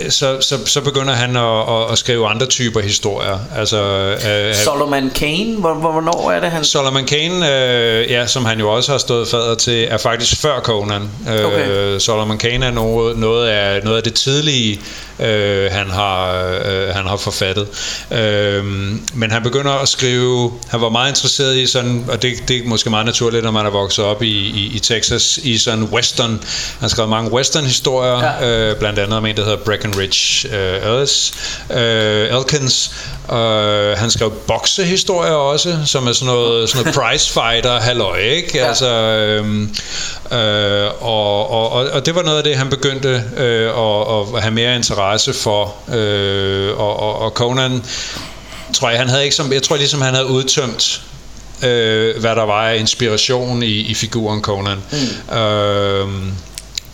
så, så, så begynder han at, at, skrive andre typer historier. Altså, øh, Solomon Kane, hvornår er det han? Solomon Kane, øh, ja, som han jo også har stået fader til, er faktisk før Conan. Øh, okay. Solomon Kane er noget, noget, af, noget af det tidlige, øh, han, har, øh, han har forfattet. Øh, men han begynder at skrive, han var meget interesseret i sådan, og det, det er måske meget naturligt, når man er vokset op i, i, i Texas, i sådan western. Han har skrevet mange western historier, ja. øh, blandt andet om en, der hedder Breckenridge uh, Ellis, uh, Elkins. Uh, han skrev boksehistorier også, som er sådan noget, sådan noget prize fighter halløj, ikke? Ja. Altså, øhm, øh, og, og, og det var noget af det, han begyndte øh, at, at have mere interesse for. Øh, og, og, og Conan, tror jeg, han havde ikke som, jeg tror ligesom, han havde udtømt øh, hvad der var af inspiration i, i figuren Conan. Mm. Øh,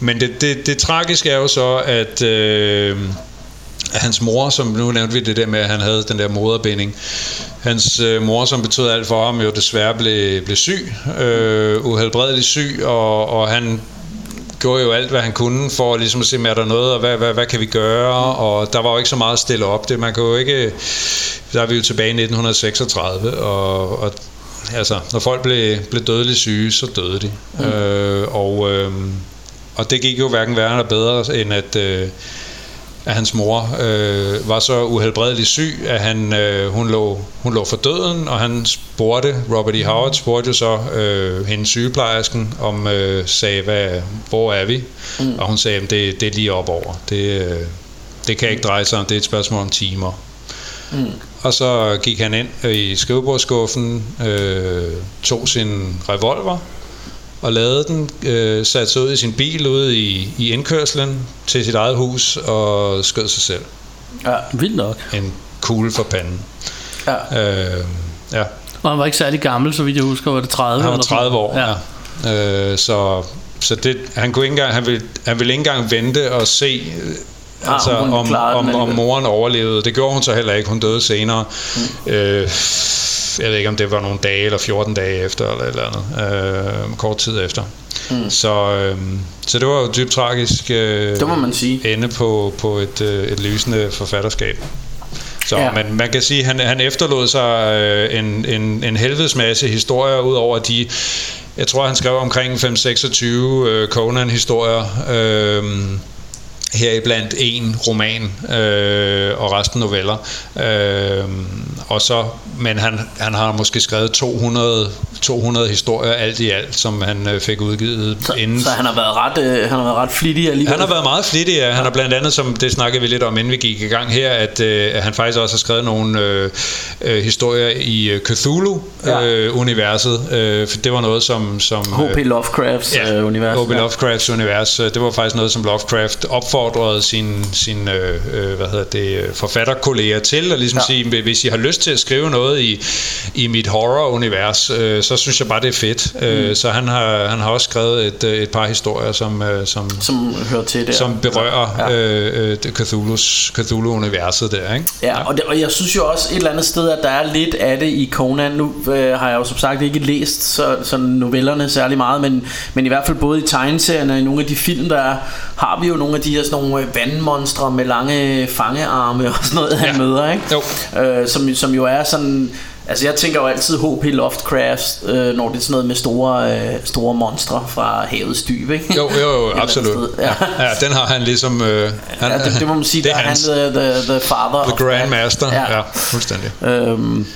men det, det, det tragiske er jo så, at, øh, hans mor, som nu nævnte vi det der med, at han havde den der moderbinding, hans øh, mor, som betød alt for ham, jo desværre blev, blev syg, øh, uhelbredeligt syg, og, og han gjorde jo alt, hvad han kunne for ligesom at se, er der noget, og hvad, hvad, hvad kan vi gøre, og der var jo ikke så meget at stille op. Det, man kan jo ikke, der er vi jo tilbage i 1936, og, og altså, når folk blev, blev dødeligt syge, så døde de. Mm. Øh, og øh, og det gik jo hverken værre eller bedre, end at, øh, at hans mor øh, var så uhelbredeligt syg, at han, øh, hun, lå, hun lå for døden, og han spurgte, Robert E. Howard spurgte jo så øh, hendes sygeplejersken, om øh, sagde, hvad, hvor er vi? Mm. Og hun sagde, at det, det er lige op over. Det, øh, det kan ikke dreje sig om, det er et spørgsmål om timer. Mm. Og så gik han ind i skrivebordsskuffen, øh, tog sin revolver, og lavede den, øh, satte sig ud i sin bil ude i, i indkørslen til sit eget hus og skød sig selv. Ja, vildt nok. En kugle for panden. Ja. Øh, ja. Og han var ikke særlig gammel, så vidt jeg husker, var det 30 Han var 30 år, ja. ja. Øh, så så det, han, kunne ikke engang, han, ville, han ville ikke engang vente og se ja, altså, om, om, om moren overlevede. Det gjorde hun så heller ikke. Hun døde senere. Mm. Øh, jeg ved ikke om det var nogle dage eller 14 dage efter eller et eller andet, øh, kort tid efter. Mm. Så, øh, så det var jo dybt tragisk øh, det må man sige. ende på, på et, øh, et lysende forfatterskab. Så, Ja. Men man kan sige, at han, han efterlod sig øh, en, en, en helvedes masse historier, ud over de, jeg tror han skrev omkring 5-26 øh, Conan-historier, øh, heriblandt en roman øh, og resten noveller. Øh, og så, men han, han har måske skrevet 200, 200 historier alt i alt, som han øh, fik udgivet Så, inden. så han har været ret, øh, han har været ret flittig alligevel. Han har været meget flittig, ja. Han har blandt andet, som det snakkede vi lidt om, inden vi gik i gang her, at, øh, han faktisk også har skrevet nogle øh, øh, historier i øh, Cthulhu-universet. Øh, for det var noget, som... som H.P. Lovecrafts Ja, øh, univers. H.P. Lovecrafts univers. øh, Det var faktisk noget, som Lovecraft opfordrede sine sin, øh, øh, hvad hedder det, øh, forfatterkolleger til, og ligesom Ja. ja. sige, hvis I har lyst til at skrive noget i, i mit horror-univers, øh, så synes jeg bare, det er fedt. Mm. Øh, så han har, han har også skrevet et, et par historier, som, øh, som, Som hører til der. som berører Ja. ja. øh, Cthulhu's, Cthulhu-universet der, ikke? Ja, og, det, og jeg synes jo også et eller andet sted, at der er lidt af det i Conan. Nu øh, har jeg jo som sagt ikke læst så, sådan novellerne særlig meget, men, men i hvert fald både i tegneserierne og i nogle af de film, der er, har vi jo nogle af de her sådan nogle øh, vandmonstre med lange fangearme og sådan noget, han Ja. møder, ikke? Jo. Øh, som, som jo er sådan... Altså jeg tænker jo altid H.P. Lovecraft, øh, når det er sådan noget med store, øh, store monstre fra havets dyb, ikke? Jo, jo, jo absolut. Ja. Ja. ja, den har han ligesom... Øh, han, Ja, det, det må man sige, det er han the, the, the father The Grandmaster, ja. ja, fuldstændig. Øhm,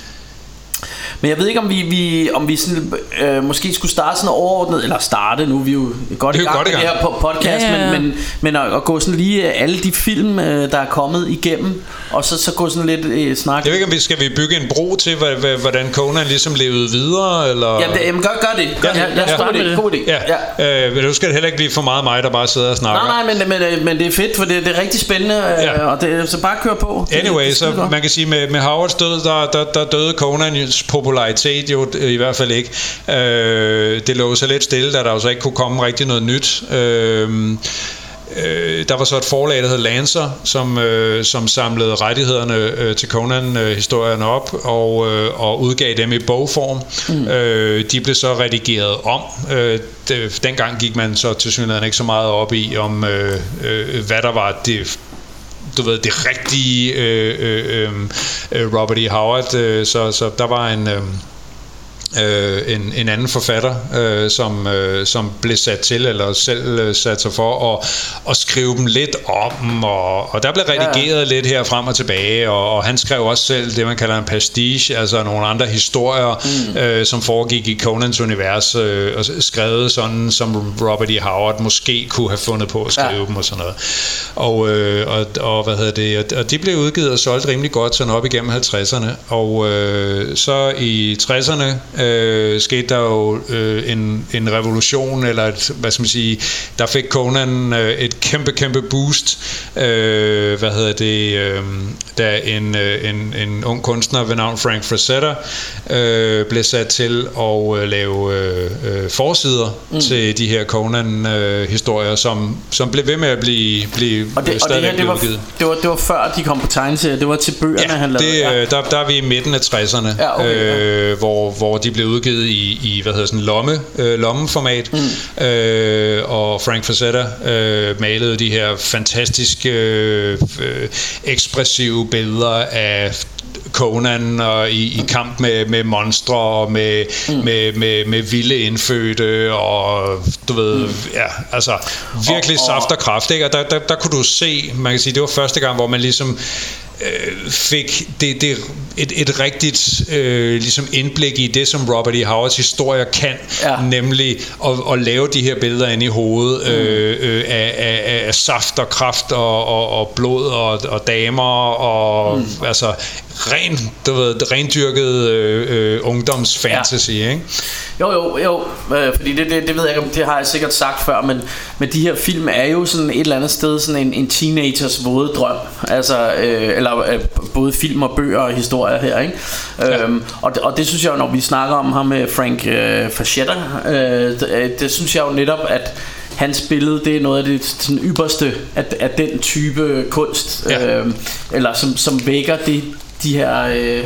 men jeg ved ikke om vi, vi om vi sådan, øh, måske skulle starte sådan overordnet Eller starte nu er Vi er jo godt i jo gang godt i med det her po- podcast Ja, ja, ja. Men, men, men at, at gå sådan lige øh, alle de film øh, Der er kommet igennem Og så, så gå sådan lidt øh, snak Jeg ved ikke, om vi skal vi bygge en bro til, hvordan Conan ligesom levede videre, eller... Ja, det, jamen, gør, gør det gør, Ja, ja, lad os ja. med det God idé Ja, ja. Øh, nu skal det heller ikke blive for meget mig, der bare sidder og snakker. Nej, nej, men, men, øh, men det er fedt, for det, det er rigtig spændende, øh, Ja. og det, så bare kør på. Det- Anyway, det er så man kan sige, med, med Howards død, der, der, der døde Conans popularitet jo øh, i hvert fald ikke. Øh, det lå så lidt stille, da der jo så ikke kunne komme rigtig noget nyt. Øh, Øh, der var så et forlag, der hed Lancer, som, øh, som samlede rettighederne øh, til Conan-historierne op og, øh, og udgav dem i bogform. Mm. Øh, de blev så redigeret om. Øh, det, dengang gik man så til synligheden ikke så meget op i, om øh, øh, hvad der var det du ved, det rigtige øh, øh, øh, øh, Robert E. Howard, øh, så, så der var en... Øh, øh, en, en anden forfatter, øh, som, øh, som blev sat til, eller selv øh, sat sig for at, at skrive dem lidt om, og, og der blev redigeret ja. lidt her frem og tilbage, og, og han skrev også selv det, man kalder en pastiche, altså nogle andre historier, mm. øh, som foregik i Conans univers, øh, og skrevet sådan, som Robert E. Howard måske kunne have fundet på at skrive ja. dem og sådan noget. Og, øh, og, og hvad hedder det, og, og de blev udgivet og solgt rimelig godt sådan op igennem 50'erne, og øh, så i 60'erne øh, skete der jo øh, en, en revolution, eller et, hvad skal man sige, der fik Conan øh, et kæmpe, kæmpe boost, øh, hvad hedder det, øh, da en, øh, en, en ung kunstner ved navn Frank Frazetta øh, blev sat til at øh, lave øh, øh, forsider mm. til de her Conan-historier, som, som blev ved med at blive, blive Og det, og det her, det var, udgivet. det, var, det var før de kom på tegneserier Det var til bøgerne, han Ja, lavede det, ja. øh, der, der er vi i midten af 60'erne, Ja, okay, ja. øh, hvor, hvor de blev udgivet i, i hvad hedder sådan lomme, øh, lommeformat, mm. øh, og Frank Frazetta øh, malede de her fantastiske øh, ekspressive billeder af Conan og i, i kamp med, med monstre og med, mm. med, med, med vilde indfødte og du ved, mm. ja, altså virkelig Og- og- saft og kraft, ikke? Og der, der, der kunne du se, man kan sige, det var første gang, hvor man ligesom øh, fik det, det, et, et rigtigt øh, ligesom indblik i det, som Robert E. Howards historier kan, Ja. nemlig at, at lave de her billeder ind i hovedet øh, øh, af, af, af saft og kraft og, og, og blod og, og damer og mm. altså ren, du ved, rendyrket øh, øh, ungdomsfantasy, ja. ikke? Jo, jo, jo, øh, fordi det, det, det ved jeg ikke, det har jeg sikkert sagt før, men, men de her film er jo sådan et eller andet sted sådan en, en teenagers våde drøm, altså, øh, eller øh, både film og bøger og historier her, ikke? Ja. Øhm, og, det, og det synes jeg jo, når vi snakker om ham med Frank øh, Fachetta, øh, det, øh, det synes jeg jo netop, at hans billede, det er noget af det sådan ypperste af, af den type kunst, Ja. øh, eller som, som vækker det, de her... Øh,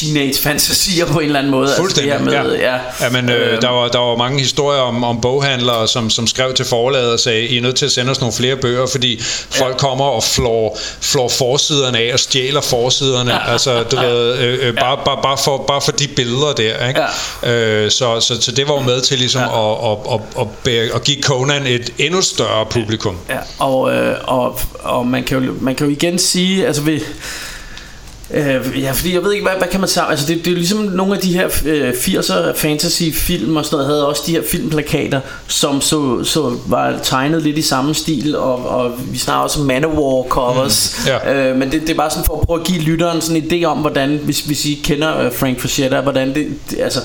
teenage fantasier på en eller anden måde. Fuldstændig, altså, det her med, ja. ja. men øh, der, var, der var mange historier om, om boghandlere, som, som skrev til forlaget og sagde, I er nødt til at sende os nogle flere bøger, fordi folk kommer og flår, flår forsiderne af og stjæler forsiderne. Ja. Altså, du ved, øh, øh, bare, bare, bare, for, bare for de billeder der. Ikke? Ja. Øh, så, så, så det var jo med til ligesom ja. at, at, at, at, at give Conan et endnu større publikum. Ja, og, øh, og, og man, kan jo, man kan jo igen sige, altså vi, Øh, ja, fordi jeg ved ikke, hvad, hvad kan man sige? Altså, det, det er ligesom nogle af de her øh, 80'er fantasy-film og sådan noget, havde også de her filmplakater, som så, så var tegnet lidt i samme stil, og, og vi snakker også om Manowar covers. Mm, ja. øh, men det, det er bare sådan for at prøve at give lytteren sådan en idé om, hvordan, hvis, hvis I kender øh, Frank Frazetta, hvordan det, det, altså,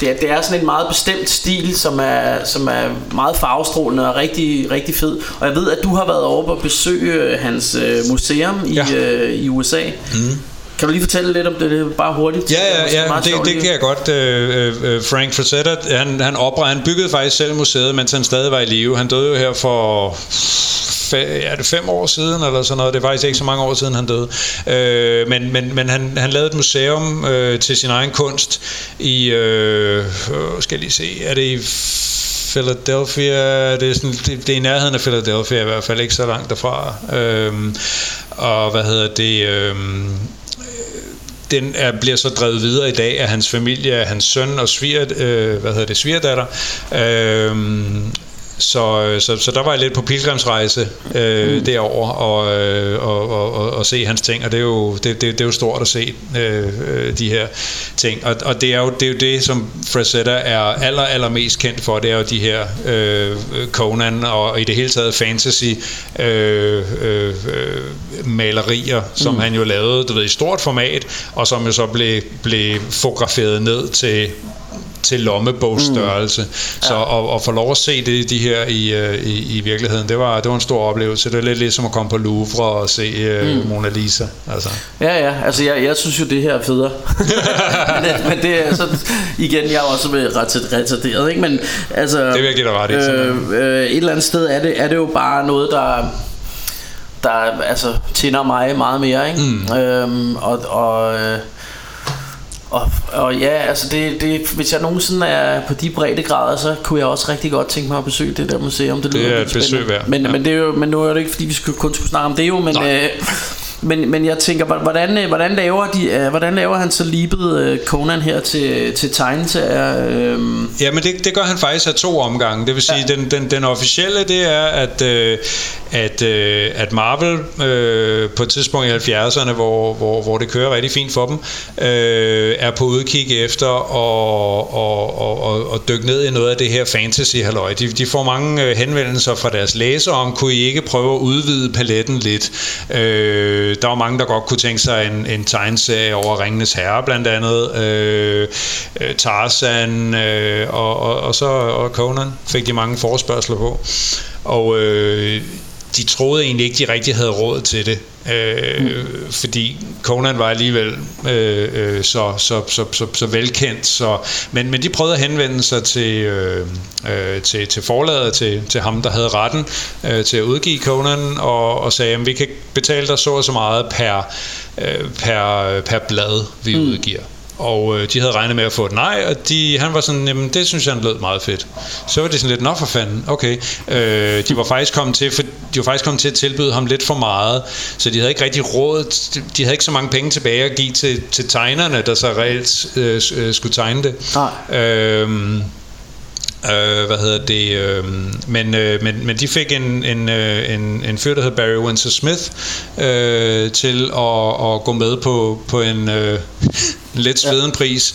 det, er, det er sådan en meget bestemt stil, som er, som er meget farvestrålende og rigtig, rigtig fed. Og jeg ved, at du har været over på besøge øh, hans øh, museum i, ja. øh, i USA. Mm. Kan du lige fortælle lidt om det, det bare hurtigt? Ja, ja, ja det, det, det kan jeg godt. Øh, øh, Frank Frazetta, han, han, opre, han byggede faktisk selv museet, mens han stadig var i live. Han døde jo her for ja, det fem år siden, eller sådan noget. Det er faktisk ikke så mange år siden, han døde. Øh, men men, men han, han lavede et museum øh, til sin egen kunst i, øh, skal jeg lige se, er det i Philadelphia, det er, sådan, det, det er i nærheden af Philadelphia i hvert fald, ikke så langt derfra. Øhm, og hvad hedder det, øhm, den er, bliver så drevet videre i dag af hans familie, af hans søn og sviger, øh, hvad hedder det, svigerdatter. Øh, så, så, så der var jeg lidt på pilgrimsrejse øh, mm. derover og, øh, og, og, og, og se hans ting, og det er jo, det, det, det er jo stort at se øh, øh, de her ting. Og, og det, er jo, det er jo det, som Frazetta er aller, aller mest kendt for, det er jo de her øh, Conan og i det hele taget fantasy øh, øh, malerier, som mm. han jo lavede du ved, i stort format, og som jo så blev, blev fotograferet ned til til lommebogsstørrelse. Mm. Ja. Så at, at få lov at se det, de her i, øh, i, i virkeligheden, det var, det var en stor oplevelse. Det er lidt ligesom at komme på Louvre og se uh, mm. Mona Lisa. Altså. Ja, ja. Altså, jeg, jeg synes jo, det her er federe. men, det, men det er så, igen, jeg er også retarderet, ikke? Men, altså, det vil jeg give dig ret i. Øh, øh, et eller andet sted er det, er det jo bare noget, der der altså tænder mig meget mere, ikke? Mm. Øhm, og, og øh, og, og ja, altså det, det, hvis jeg nogensinde er på de brede grader, så kunne jeg også rigtig godt tænke mig at besøge det der museum. Det, det er et besøg værd. Men, ja. men, det er jo, men nu er det ikke, fordi vi skulle, kun skulle snakke om det jo, men, øh, men, men jeg tænker, hvordan, øh, hvordan, laver de, øh, hvordan laver han så libet øh, Conan her til, til tegneserier? Øh? Ja, men det, det gør han faktisk af to omgange. Det vil sige, ja. den, den, den officielle, det er, at, øh, at, øh, at Marvel øh, på et tidspunkt i 70'erne, hvor, hvor, hvor det kører rigtig fint for dem, øh, er på udkig efter at og, og, og, og dykke ned i noget af det her fantasy-halløj. De, de får mange henvendelser fra deres læsere om, kunne I ikke prøve at udvide paletten lidt? Øh, Øh, der var mange, der godt kunne tænke sig en, en tegneserie over Ringenes Herre, blandt andet. Øh, øh Tarzan øh, og, og, og så og Conan fik de mange forspørgseler på. Og øh, de troede egentlig ikke, de rigtig havde råd til det. Øh, mm. Fordi Conan var alligevel øh, øh, så, så, så, så, så velkendt. Så, men, men de prøvede at henvende sig til, øh, øh, til, til forladet, til, til ham, der havde retten øh, til at udgive Conan, og, og sagde, at vi kan betale dig så og så meget per, øh, per, per blad, vi mm. udgiver og øh, de havde regnet med at få et nej, og de, han var sådan, jamen det synes han lød meget fedt. Så var det sådan lidt, nå for fanden, okay. Øh, de var faktisk kommet til, for, de var faktisk kommet til at tilbyde ham lidt for meget, så de havde ikke rigtig råd, de havde ikke så mange penge tilbage at give til, til tegnerne, der så reelt øh, øh skulle tegne det. Nej. Øh, Øh, hvad hedder det? Øh, men, øh, men, men de fik en, en, øh, en, en fyr, der hedder Barry Windsor Smith, øh, til at, at gå med på, på en, øh, lidt sveden pris.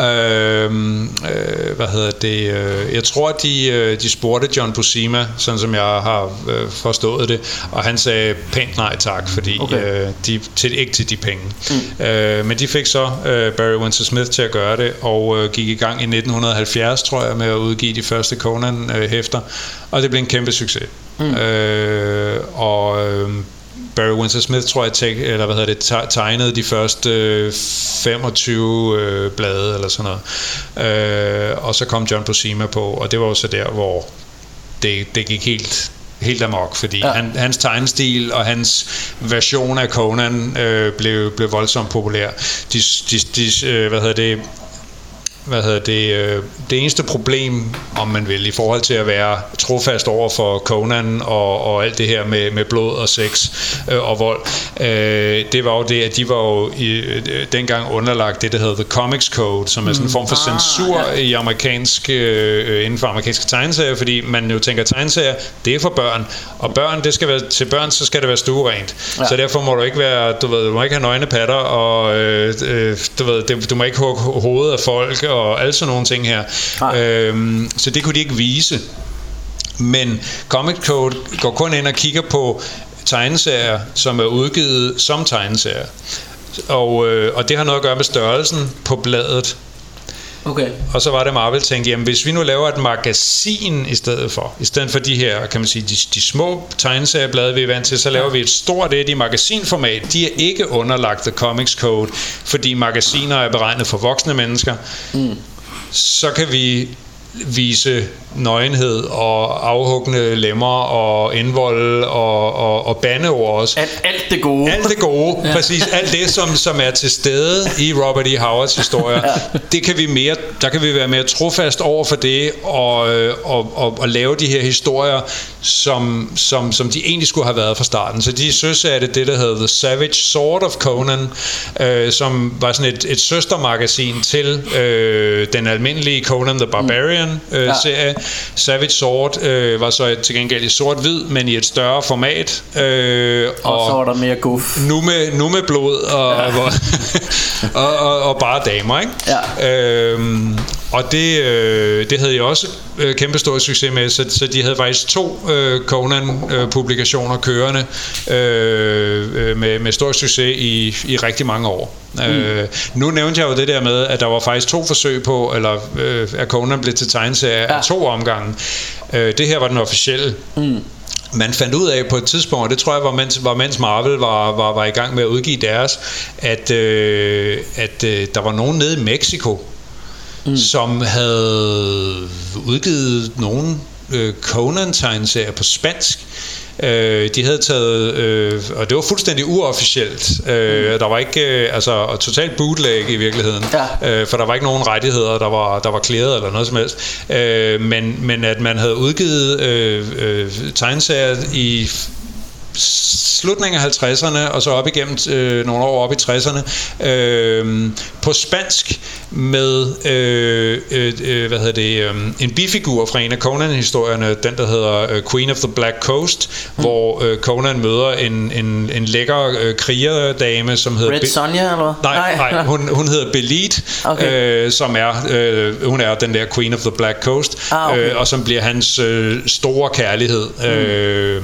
Øh, øh, hvad hedder det? Øh, jeg tror, de, øh, de spurgte John Buscema, sådan som jeg har øh, forstået det, og han sagde pænt nej tak, fordi okay. øh, de til, ikke til de penge. Mm. Øh, men de fik så øh, Barry Windsor Smith til at gøre det, og øh, gik i gang i 1970, tror jeg, med at udgive de første Conan-hæfter, øh, og det blev en kæmpe succes. Mm. Øh, og øh, Barry Windsor Smith, tror jeg, tæk, eller hvad hedder det, tegnede de første øh, 25 øh, blade, eller sådan noget. Øh, og så kom John Buscema på, og det var jo så der, hvor det, det gik helt helt amok, fordi ja. han, hans tegnestil og hans version af Conan øh, blev, blev voldsomt populær. De, de, de, øh, hvad hedder det, hvad hedder det, øh, det eneste problem, om man vil, i forhold til at være trofast over for Conan og, og alt det her med, med blod og sex øh, og vold, øh, det var jo det, at de var jo i, øh, dengang underlagt det, der hedder The Comics Code, som er sådan en form for Ah, censur ja. i amerikansk, øh, inden for amerikanske tegneserier, fordi man jo tænker, tegneserier, det er for børn, og børn, det skal være, til børn, så skal det være stuerent. Ja. Så derfor må du ikke være, du ved, du må ikke have nøgne patter, og øh, øh, du ved, det, du må ikke hugge hovedet af folk, og alle sådan nogle ting her. Nej. Øhm, så det kunne de ikke vise. Men Comic Code går kun ind og kigger på tegneserier, som er udgivet som tegneserier. Og, øh, og det har noget at gøre med størrelsen på bladet. Okay. Og så var det Marvel tænkte, jamen hvis vi nu laver et magasin i stedet for, i stedet for de her, kan man sige, de, de små tegneserieblade, vi er vant til, så laver vi et stort et i magasinformat. De er ikke underlagt The Comics Code, fordi magasiner er beregnet for voksne mennesker. Mm. Så kan vi vise nøgenhed og afhuggende lemmer og indvold og, og, og bandeord også. Alt, alt det gode. Alt det gode, ja. præcis. Alt det, som, som er til stede i Robert E. Howards historier, ja. det kan vi mere, der kan vi være mere trofast over for det, og, øh, og, og, og lave de her historier, som, som, som de egentlig skulle have været fra starten. Så de søsatte det, der hedder The Savage Sword of Conan, øh, som var sådan et, et søstermagasin til øh, den almindelige Conan the Barbarian øh, ja. Savage Sword øh, var så til gengæld i sort-hvid, men i et større format. Øh, og, og så var der mere guf. nu med, nu med blod og, ja. og, og, og, og bare damer, ikke? Ja. Øhm, og det, øh, det havde jeg også øh, kæmpe stor succes med, så, så de havde faktisk to øh, Conan-publikationer kørende øh, øh, med, med stor succes i, i rigtig mange år. Mm. Øh, nu nævnte jeg jo det der med, at der var faktisk to forsøg på, eller øh, at Conan blev til tegneserie ja. af to omgange. Øh, det her var den officielle. Mm man fandt ud af på et tidspunkt, og det tror jeg var mens, var mens Marvel var, var, var i gang med at udgive deres, at, øh, at øh, der var nogen nede i Mexico, mm. som havde udgivet nogle øh, Conan-tegneserier på spansk, Øh, de havde taget, øh, og det var fuldstændig uofficielt. Øh, der var ikke, øh, altså totalt bootleg i virkeligheden, Ja. øh, for der var ikke nogen rettigheder, der var, der var klæret eller noget som helst. Øh, men, men at man havde udgivet øh, øh, tegneserier i slutningen af 50'erne og så op igennem øh, nogle år op i 60'erne øh, på spansk med øh, øh, øh, hvad hedder det øh, en bifigur fra en af Conan-historierne den der hedder øh, Queen of the Black Coast mm. hvor øh, Conan møder en, en, en lækker øh, krigerdame som hedder Red Be- Sonja, eller hvad? Nej, nej, hun, hun hedder Belit, okay. øh, som er, øh, hun er den der Queen of the Black Coast, Ah, okay. øh, og som bliver hans øh, store kærlighed. Mm. Øh,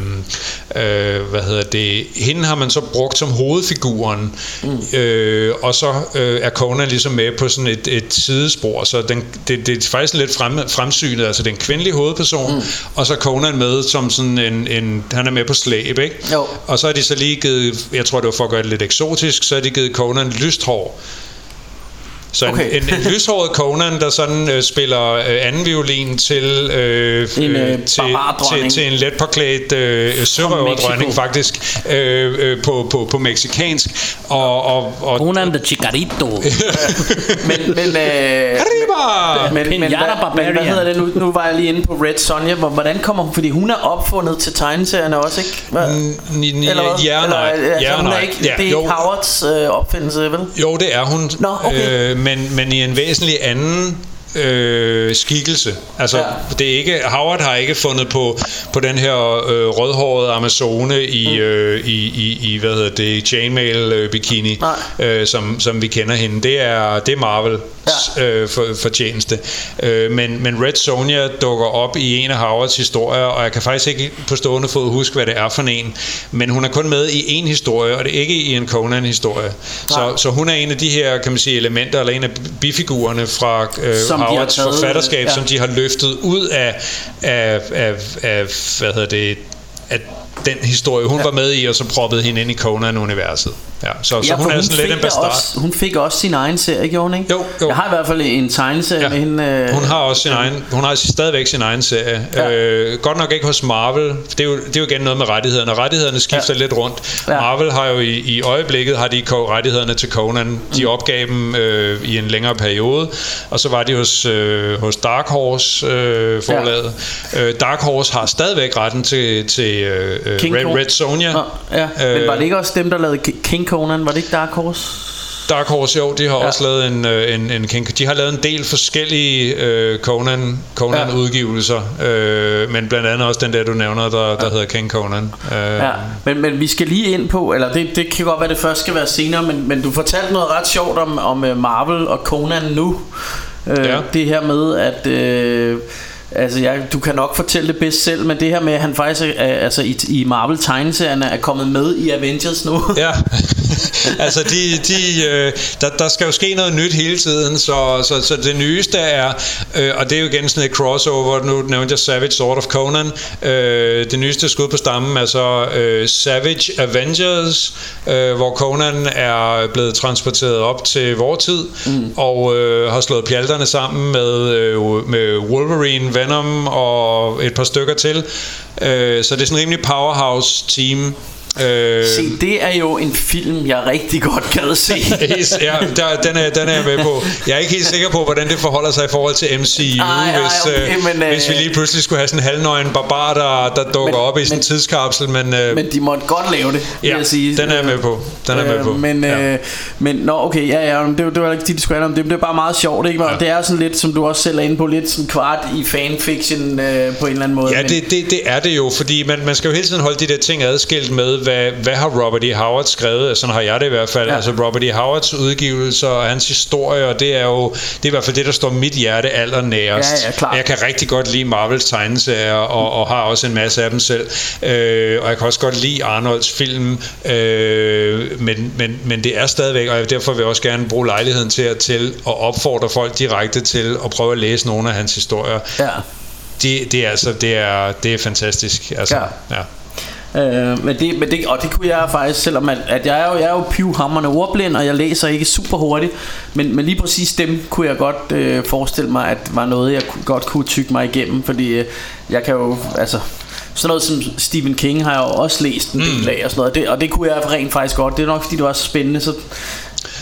øh, hvad hedder det? Hende har man så brugt som hovedfiguren, mm. øh, og så øh, er Conan ligesom med på sådan et, et sidespor, så den, det, det er faktisk lidt frem, fremsynet, altså den kvindelige hovedperson, mm. og så er Conan med som sådan en, en, han er med på slæb, ikke? Jo. Og så har de så lige givet, jeg tror det var for at gøre det lidt eksotisk, så har de givet Conan lyst hår. Så Okay. okay. en, en, lyshåret Conan, der sådan øh, spiller øh, anden violin til, øh, En, øh, øh, til, til, til en let påklædt øh, sørøverdronning faktisk øh, øh, på, på, på mexikansk og, og, og Conan the Chicarito. Men, men, øh, Arriba! men, men, Pinata hvad, men hvad hedder det nu? Nu var jeg lige inde på Red Sonja. Hvor- Hvordan kommer hun? Fordi hun er opfundet til tegneserierne også, ikke? Hvad? Ni- ni- Eller hvad? Ja, nej. Eller, altså, ja, hun er nej. ikke, ja, det er jo, ikke Howards øh, opfindelse, vel? Jo, det er hun. Nå, okay. øh, men, men i en væsentlig anden øh, skikkelse. Altså, Ja. det er ikke, Howard har ikke fundet på, på den her øh, rødhårede Amazone i, mm. øh, i, i, i, hvad hedder det, chainmail øh, bikini, Nej. øh, som, som vi kender hende. Det er, det er Marvel Ja. øh, for, fortjeneste. Øh, men, men Red Sonja dukker op i en af Howards historier, og jeg kan faktisk ikke på stående fod huske, hvad det er for en. Men hun er kun med i en historie, og det er ikke i en Conan-historie. Så, så hun er en af de her, kan man sige, elementer, eller en af bifigurerne fra øh, Som har taget, forfatterskab, ja. som de har løftet ud af, af, af, af hvad hedder det, af den historie, hun var med i, og så proppet hende ind i Conan-universet. Ja, så, så Ja, hun for er sådan lidt en bastard. Også, hun fik også sin egen serie, gjorde hun ikke? Jo, jo. Jeg har i hvert fald en tegneserie Ja. med hende. øh, Hun har også sin egen, hun har stadigvæk sin egen serie. Ja. Ja. Øh, godt nok ikke hos Marvel. Det er, jo, det er jo igen noget med rettighederne. Rettighederne skifter Ja. ja. lidt rundt. Ja. Ja. Marvel har jo i, i øjeblikket har de rettighederne til Conan. De Mm. opgav dem øh, i en længere periode, og så var de hos, øh, hos Dark Horse øh, forlaget. Ja. Øh, Dark Horse har stadigvæk retten til, til øh, King Red. Red Sonja. Nå, ja. Men var det ikke også dem, der lavede Ki- King Conan? Var det ikke Dark Horse? Dark Horse, jo, de har Ja. ja. også lavet en, øh, en, en King, de har lavet en del forskellige øh, Conan, Conan Ja. ja. udgivelser, øh, men blandt andet også den der du nævner, der, der hedder King Conan. Øh, Ja, men, men vi skal lige ind på, eller det, det kan godt være, det først skal være senere, men, men du fortalte noget ret sjovt om, om øh, Marvel og Conan nu. Øh, Ja. Det her med, at... Øh, Altså, jeg, du kan nok fortælle det bedst selv, men det her med, at han faktisk er, altså i, i Marvel tegneserierne er kommet med i Avengers nu. Ja, altså de, de, øh, der, der skal jo ske noget nyt hele tiden, så, så, så det nyeste er, øh, og det er jo igen sådan et crossover, nu nævnte jeg Savage Sword of Conan, øh, det nyeste skud på stammen er så øh, Savage Avengers, øh, hvor Conan er blevet transporteret op til vores tid, mm. og øh, har slået pjalterne sammen med, øh, med Wolverine, Venom og et par stykker til, øh, så det er sådan en rimelig powerhouse team, Øh, Se, det er jo en film, jeg rigtig godt gad se. Ja, der, den, er, den er jeg med på. Jeg er ikke helt sikker på, hvordan det forholder sig i forhold til MCU, Ej, ej, hvis, okay, øh, men, øh, hvis vi lige pludselig skulle have sådan en halvnøgen barbar, der, der dukker Men- op i sådan en tidskapsel. Men, øh, Men de måtte godt lave det, vil ja, jeg sige. den er jeg med på. Den er jeg med på. Men, ja. øh, men nå, okay, ja, ja, det, var- det var ikke det, de skulle om det, men det er bare meget sjovt, ikke? Og Ja. det er sådan lidt, som du også selv er inde på, lidt sådan kvart i fanfiction øh, på en eller anden måde. Ja, men, det, det, det er det jo, fordi man, man skal jo hele tiden holde de der ting adskilt med, hvad, hvad har Robert E. Howard skrevet, sådan har jeg det i hvert fald, Ja. altså Robert E. Howards udgivelser og hans historie, og det er jo, det er i hvert fald det, der står mit hjerte allernærest. Ja, ja. Jeg kan rigtig godt lide Marvels tegneserier, og, og har også en masse af dem selv, øh, og jeg kan også godt lide Arnolds film, øh, men, men, men det er stadigvæk, og derfor vil jeg også gerne bruge lejligheden til, at- til at opfordre folk direkte til at prøve at læse nogle af hans historier. Ja. Det, det er altså det er det er fantastisk. Altså, Ja. ja. Øh, men det, men det, og det kunne jeg faktisk, selvom at, at jeg er jo, jeg er jo pivhammerende ordblind, og jeg læser ikke super hurtigt, men, men lige præcis dem kunne jeg godt øh, forestille mig, at var noget, jeg godt kunne tykke mig igennem, fordi øh, jeg kan jo, altså, sådan noget som Stephen King har jeg jo også læst en del af, og sådan noget, det, og det kunne jeg rent faktisk godt, det er nok fordi det var så spændende, så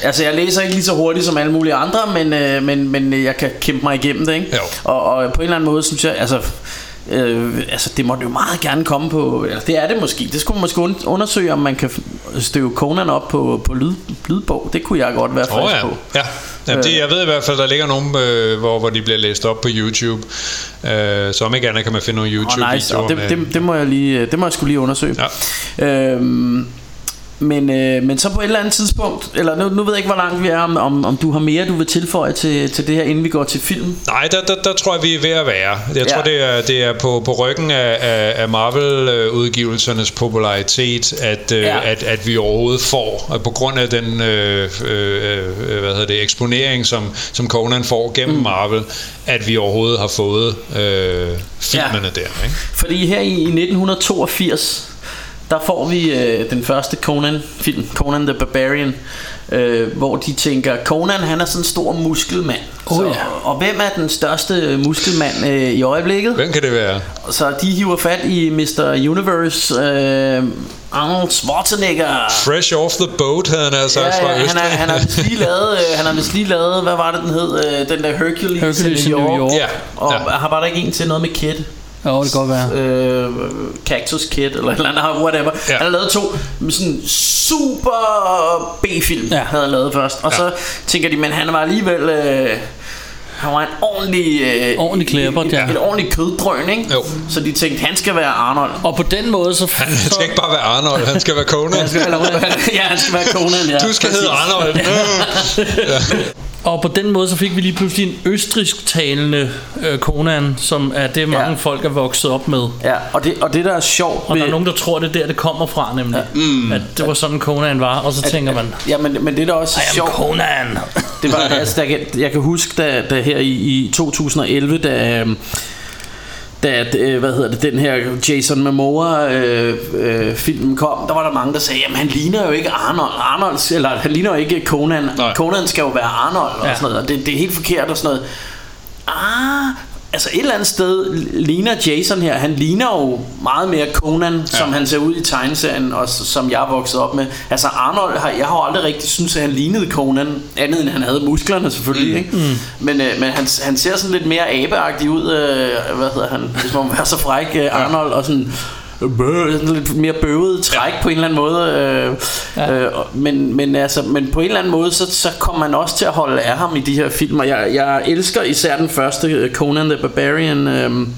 Altså jeg læser ikke lige så hurtigt som alle mulige andre Men, øh, men, men jeg kan kæmpe mig igennem det ikke? Jo. Og, og på en eller anden måde synes jeg Altså Øh, altså det måtte jo meget gerne komme på Eller det er det måske Det skulle man måske und- undersøge Om man kan støve Conan op på, på lyd, lydbog Det kunne jeg godt være frisk ja. på ja. Jamen, det, jeg ved i hvert fald, der ligger nogle, øh, hvor, hvor de bliver læst op på YouTube. Øh, så om ikke andet kan man finde nogle YouTube-videoer. nice. Og det, det, det, må jeg lige Det må jeg skulle lige undersøge Ja. øhm, men, øh, men så på et eller andet tidspunkt Eller nu, nu ved jeg ikke hvor langt vi er om, om, om du har mere du vil tilføje til, til det her Inden vi går til film Nej, der, der, der tror jeg, vi er ved at være. Jeg Ja. tror, det er, det er på, på ryggen af, af, af Marvel-udgivelsernes popularitet, at, Ja. ja. at, at vi overhovedet får, og på grund af den øh, øh, øh, hvad hedder det, eksponering, som, som Conan får gennem mm. Marvel, at vi overhovedet har fået øh, filmene ja. der. Ikke? Fordi her i 1982 Der får vi øh, den første Conan-film Conan the Barbarian øh, Hvor de tænker Conan han er sådan en stor muskelmand Oh, så, ja. Og hvem er den største muskelmand øh, i øjeblikket? Hvem kan det være? Så de hiver fat i Mr. Universe øh, Arnold Schwarzenegger Fresh off the boat, havde han altså Ja, fra ja, han, har, han har vist lige lavet, øh, han har vist lige lavet, hvad var det den hed, øh, den der Hercules, Hercules i New York. Ja, Og ja. har bare der ikke en til noget med Kid? Jo, det kan godt være. øh, Cactus Kid eller et eller andet, whatever. Ja. Ja. Han har lavet to sådan super B-film, ja. Ja. havde han lavet først. Og ja. så tænker de, men han var alligevel... Øh, han var en ordentlig... Øh, Ordentlig klæbert, ja. Et, et ordentligt køddrøn, ikke? Jo. Så de tænkte, han skal være Arnold. Og på den måde så... Han skal ikke bare være Arnold, han skal være Conan. Eller, ja, han skal være Conan, ja. Du skal hedde. Arnold. Og på den måde så fik vi lige pludselig en østrisk talende øh, Conan, som er det mange Ja. folk er vokset op med. Ja, og det, og det der er sjovt Og der er nogen, der tror, det er der, det kommer fra, nemlig. Ja. Mm. At det var sådan, Conan var. Og så tænker man, Ja, men, men det der også er sjovt Conan. Det var, altså, der, kan- jeg kan huske, da, da her i, i 2011, da, øhm, da øh, hvad hedder det, den her Jason Momoa øh, øh, film kom, der var der mange, der sagde, jamen han ligner jo ikke Arnold. Arnold eller han ligner jo ikke Conan. Nej. Conan skal jo være Arnold og Ja. sådan noget. Og det, det er helt forkert og sådan noget. Ah, altså et eller andet sted ligner Jason her, han ligner jo meget mere Conan, ja. som han ser ud i tegneserien, og som jeg er vokset op med. Altså Arnold, har, jeg har aldrig rigtig synes at han lignede Conan, andet end han havde musklerne selvfølgelig, mm. ikke? Mm. Men, øh, men han, han ser sådan lidt mere abeagtig ud, øh, hvad hedder han, hvis man være så fræk, øh, Arnold, og sådan sådan lidt mere bøvet træk på en eller anden måde øh, ja. øh, men, men, altså, men på en eller anden måde så, så kommer man også til at holde af ham i de her film og jeg, jeg elsker især den første øh, Conan the Barbarian øh,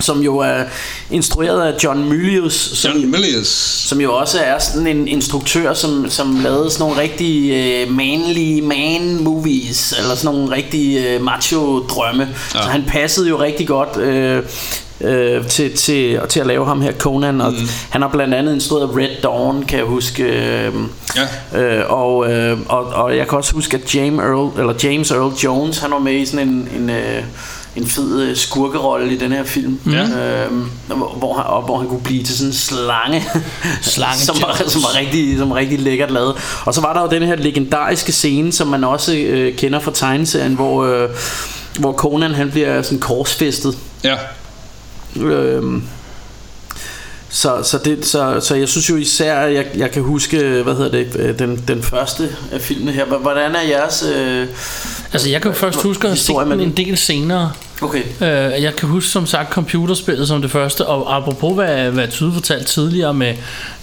som jo er instrueret af John Milius som, John Milius. som jo også er sådan en instruktør, som, som lavede sådan nogle rigtig øh, manly man movies, eller sådan nogle rigtig øh, macho drømme. Ja. Så han passede jo rigtig godt øh, øh, til, til, til at lave ham her Conan, og mm. han har blandt andet instrueret Red Dawn, kan jeg huske. Øh, Ja. øh, og, øh, og, og jeg kan også huske, at James Earl, eller James Earl Jones, han var med i sådan en... en øh, en fed øh, skurkerolle i den her film, Ja. øhm, hvor, han, og hvor han kunne blive til sådan en slange, Slange som, var, som var rigtig, som var rigtig lækkert lavet. Og så var der jo den her legendariske scene, som man også øh, kender fra tegneserien, hvor, øh, hvor Conan han bliver sådan korsfæstet. Ja. Øhm, så, så, det, så, så jeg synes jo især, at jeg, jeg kan huske, hvad hedder det, øh, den, den første af filmene her. Hvordan er jeres... Øh, Altså, jeg kan jo først huske at med den en del senere. okay. Øh, jeg kan huske som sagt computerspillet som det første, og apropos hvad, hvad Tyde fortalte tidligere med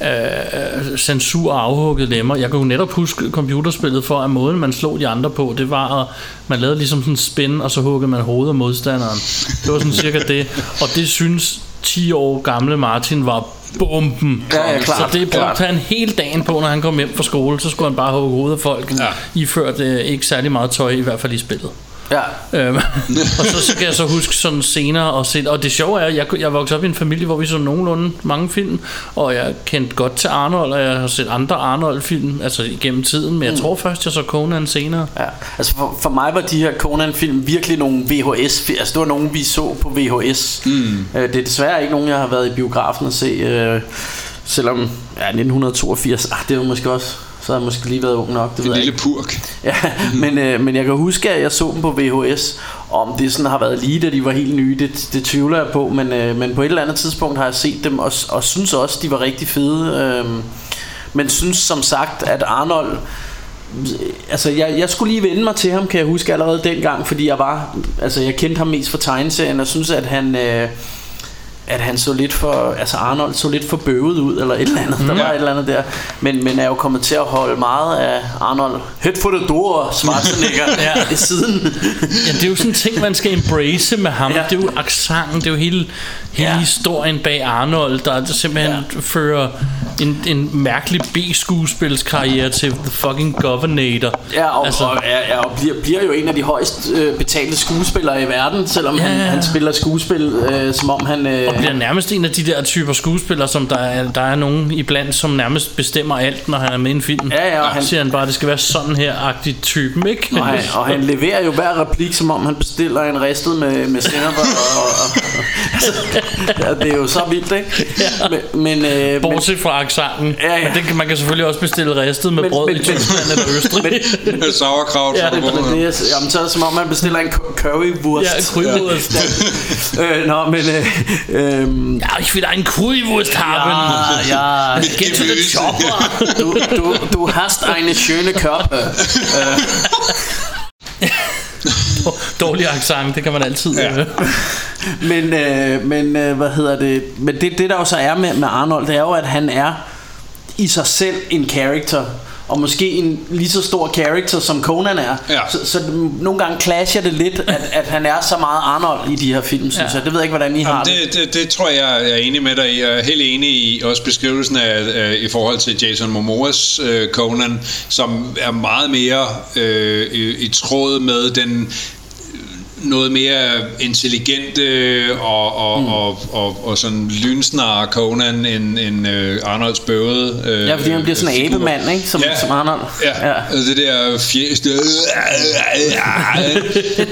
øh, censur og afhugget lemmer, jeg kan jo netop huske computerspillet for, at måden man slog de andre på, det var, at man lavede ligesom sådan en spin, og så huggede man hovedet af modstanderen. Det var sådan cirka det, og det synes 10 år gamle Martin var bomben. Ja, ja, klart, så det brugte klart. han hele dagen på, når han kom hjem fra skole, så skulle han bare hugge hovedet af folk, Ja. iført øh, ikke særlig meget tøj, i hvert fald i spillet. Ja. Øhm, og så, så kan jeg så huske sådan senere og se, og det sjove er, at jeg, jeg voksede op i en familie, hvor vi så nogenlunde mange film, og jeg kendte godt til Arnold, og jeg har set andre Arnold-film, altså igennem tiden, men jeg tror først, jeg så Conan senere. Ja, altså for, for mig var de her Conan-film virkelig nogle VHS, altså det var nogle, vi så på VHS. Mm. Øh, det er desværre ikke nogen, jeg har været i biografen at se, øh, selvom ja, 1982, ah, det var måske også, så har jeg måske lige været ung nok, det En ved jeg lille ikke. purk. Ja, men, øh, men jeg kan huske, at jeg så dem på VHS, om det sådan har været lige, da de var helt nye, det, det tvivler jeg på, men, øh, men på et eller andet tidspunkt har jeg set dem, og, og synes også, de var rigtig fede. Øh, men synes som sagt, at Arnold Altså jeg, jeg skulle lige vende mig til ham Kan jeg huske allerede dengang Fordi jeg var Altså jeg kendte ham mest fra tegneserien Og synes at han øh, At han så lidt for Altså Arnold så lidt for bøvet ud Eller et eller andet Der var et eller andet der Men, men er jo kommet til at holde meget af Arnold Head for the door Schwarzenegger Ja. ja. Siden Ja, det er jo sådan en ting, man skal embrace med ham. Ja. Ja. Det er jo accenten, det er jo hele, hele Ja. ja. historien bag Arnold, der simpelthen Ja. ja. fører en, en mærkelig B-skuespilskarriere til The fucking Governator. Ja, og, Altså- og, ja, ja, og bliver, bliver jo en af de højst øh, betalte skuespillere i verden Selvom Ja, han, ja, ja. han spiller skuespil øh, Som om han øh, Og bliver nærmest en af de der typer skuespillere, som der er, der er nogen iblandt, som nærmest bestemmer alt, når han er med i en film. Ja, ja, og han siger han bare, at det skal være sådan her-agtigt typen, ikke? Og han, og han leverer jo hver replik, som om han bestiller en ristet med, med sennep og, og, og, altså, ja, det er jo så vildt, ikke? Men, men, øh, men, Bortset fra accenten. Ja, ja. Men det kan, man kan selvfølgelig også bestille ristet med Men- brød men- i men- Tyskland eller Østrig. Med sauerkraut. Ja, det- men det er, jamen, så er det som om man bestiller en cu- currywurst. Ja, currywurst. øh, nå, men... Øh, øh, Ja, ich will einen Currywurst haben. ja, ja, Get to the Gemüse. chopper. du, du, du hast eine schöne Körper. Dårlig accent, det kan man altid Ja. ja. Men, øh, men øh, hvad hedder det? Men det, det der jo så er med, med Arnold, det er jo, at han er i sig selv en character. Og måske en lige så stor character som Conan er Ja. så, så nogle gange clasher det lidt At, at han er så meget Arnold i de her film synes Ja. jeg Det ved jeg ikke hvordan I har Jamen, det, det, det, det tror jeg, jeg er enig med dig i. Jeg er helt enig i også beskrivelsen af, af i forhold til Jason Momoas øh, Conan, som er meget mere øh, i, i tråd med den noget mere intelligente og, og, mm. og, og, og sådan lynsnare Conan end, end øh, Arnolds bøvede øh, Ja, fordi han bliver sådan en abemand, ikke? Som, Ja. som Arnold. Ja, ja. Altså det der fjæs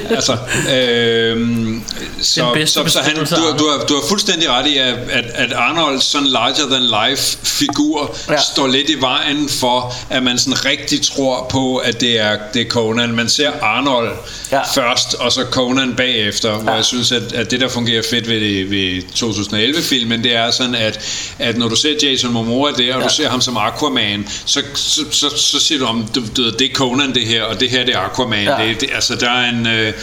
altså, øhm, så, bedste så, så han, du, du, har, du har fuldstændig ret i, at, at, at Arnolds sådan larger than life figur Ja. står lidt i vejen for, at man sådan rigtig tror på, at det er, det er Conan. Man ser Arnold ja. først, og så Conan bagefter, ja. hvor jeg synes, at, at det der fungerer fedt ved, det, ved 2011-filmen, det er sådan, at, at når du ser Jason Momoa der, og Ja. du ser ham som Aquaman, så, så, så, så siger du om, du, du, det er Conan det her, og det her det er Aquaman. Ja. Det, det, altså, der er en... Øh,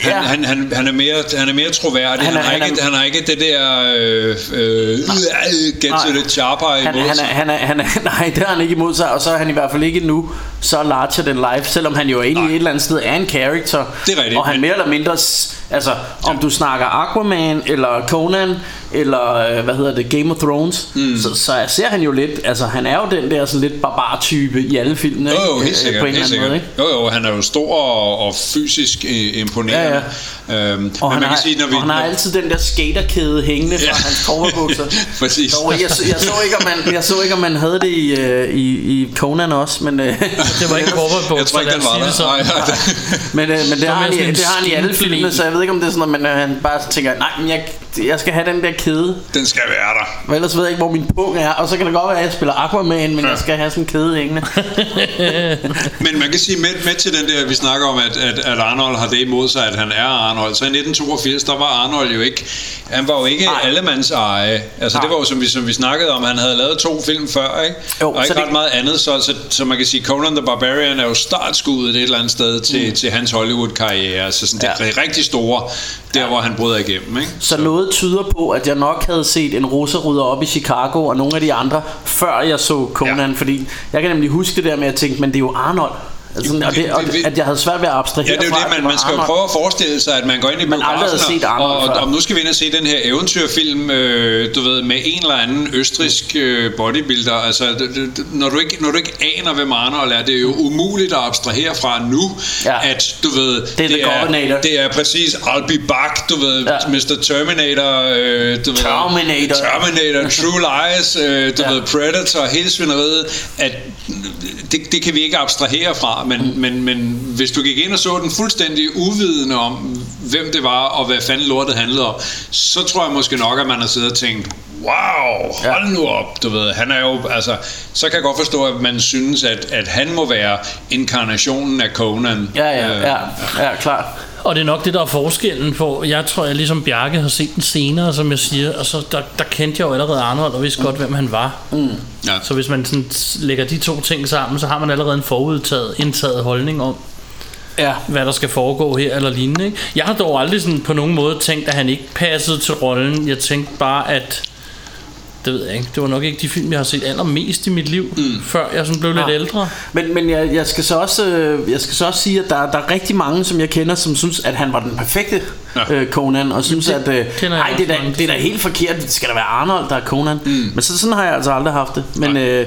han, Ja. ja. han, han, han, er mere, han er mere troværdig. Han er- han, har, han ikke, er- han har ikke det der øh, øh, get to Nej. the chopper Han, imod han, er, sig. han, er, han er, nej, det har han ikke imod sig, og så er han i hvert fald ikke nu så larger than life, selvom han jo egentlig Nej. et eller andet sted er en character. Det er rigtigt, Og han men- mere eller mindre, altså om du snakker Aquaman, eller Conan, eller øh, hvad hedder det, Game of Thrones, mm. så, så ser han jo lidt, altså han er jo den der sådan lidt barbar-type i alle filmene, Jo, jo, helt Øh, sikkert. på en helt eller anden sikkert. måde, ikke? Jo, jo, han er jo stor og, og fysisk øh, imponerende. Ja, ja. Øhm, Og men han, man har, kan sige, når vi... og han har når- altid den der skaterkæde hængende fra Ja. hans coverbukser. Præcis. Dog, jeg, så- jeg, så ikke, om man, jeg så ikke, om man havde det i, i, i Conan også, men, Det var ikke på, Jeg tror ikke, den var der. Nej, men, øh, men det, har han, det har han i alle filmene, så jeg ved ikke, om det er sådan, at man, han bare tænker, nej, men jeg, jeg skal have den der kæde, den skal være der. for ellers ved jeg ikke, hvor min pung er, og så kan det godt være, at jeg spiller Aquaman, men jeg skal have sådan en kæde hængende. Men man kan sige med, med til den der, vi snakker om, at, at, at Arnold har det imod sig, at han er Arnold. Så i 1982, der var Arnold jo ikke, han var jo ikke Nej. allemands eje. Altså Nej. det var jo, som vi, som vi snakkede om, han havde lavet to film før, ikke? Jo, og så ikke det- ret meget andet, så, så, så man kan sige, Conan the Barbarian er jo startskuddet et eller andet sted til, mm. til hans Hollywood-karriere. Så sådan, det Ja. rigtig store, der hvor han bryder igennem, ikke? Så noget tyder på, at jeg nok havde set en russerydder op i Chicago og nogle af de andre, før jeg så Conan. Ja. fordi jeg kan nemlig huske det der med at tænke, men det er jo Arnold. Altså, og, det, og det- at jeg havde svært ved at abstrahere Ja, det er jo det, man, man skal jo prøve at forestille sig, at man går ind i biografen, set og, og, og nu skal vi ind og se den her eventyrfilm, øh, du ved, med en eller anden østrisk øh, bodybuilder. Altså, det, det, når, du ikke, når du ikke aner, hvem Arnold er, det er jo umuligt at abstrahere fra nu, Ja. at du ved, Det er The Governator. det er præcis I'll be back, du ved, Ja. Mr. Terminator, øh, du Terminator. ved, Terminator, True Lies, øh, du ja. ved, Predator, hele svineriet, at det, det kan vi ikke abstrahere fra, men, mm. men, men hvis du gik ind og så den fuldstændig uvidende om, hvem det var, og hvad fanden lortet handlede om, så tror jeg måske nok, at man har siddet og tænkt, wow, hold nu op, du ved, han er jo, altså, så kan jeg godt forstå, at man synes, at, at han må være inkarnationen af Conan. Ja, ja, Øh, ja, ja, klart. Og det er nok det, der er forskellen på. Jeg tror, jeg ligesom Bjarke har set den senere, som jeg siger, og så der, der kendte jeg jo allerede Arnold og vidste godt, hvem han var. Mm. Ja. Så hvis man sådan lægger de to ting sammen, så har man allerede en forudtaget indtaget holdning om, Ja. hvad der skal foregå her eller lignende. Ikke? Jeg har dog aldrig sådan på nogen måde tænkt, at han ikke passede til rollen. Jeg tænkte bare, at det ved jeg ikke. Det var nok ikke de film, jeg har set allermest i mit liv, mm. før jeg sådan blev lidt Nej. ældre. Men, men jeg, jeg, skal så også, øh, jeg skal så også sige, at der, der er rigtig mange, som jeg kender, som synes, at han var den perfekte ja. Ja. øh, Conan, og synes, det at øh, nej, det, er da, det er da helt forkert. Det skal da være Arnold, der er Conan. Mm. Men så, sådan har jeg altså aldrig haft det. Men, øh,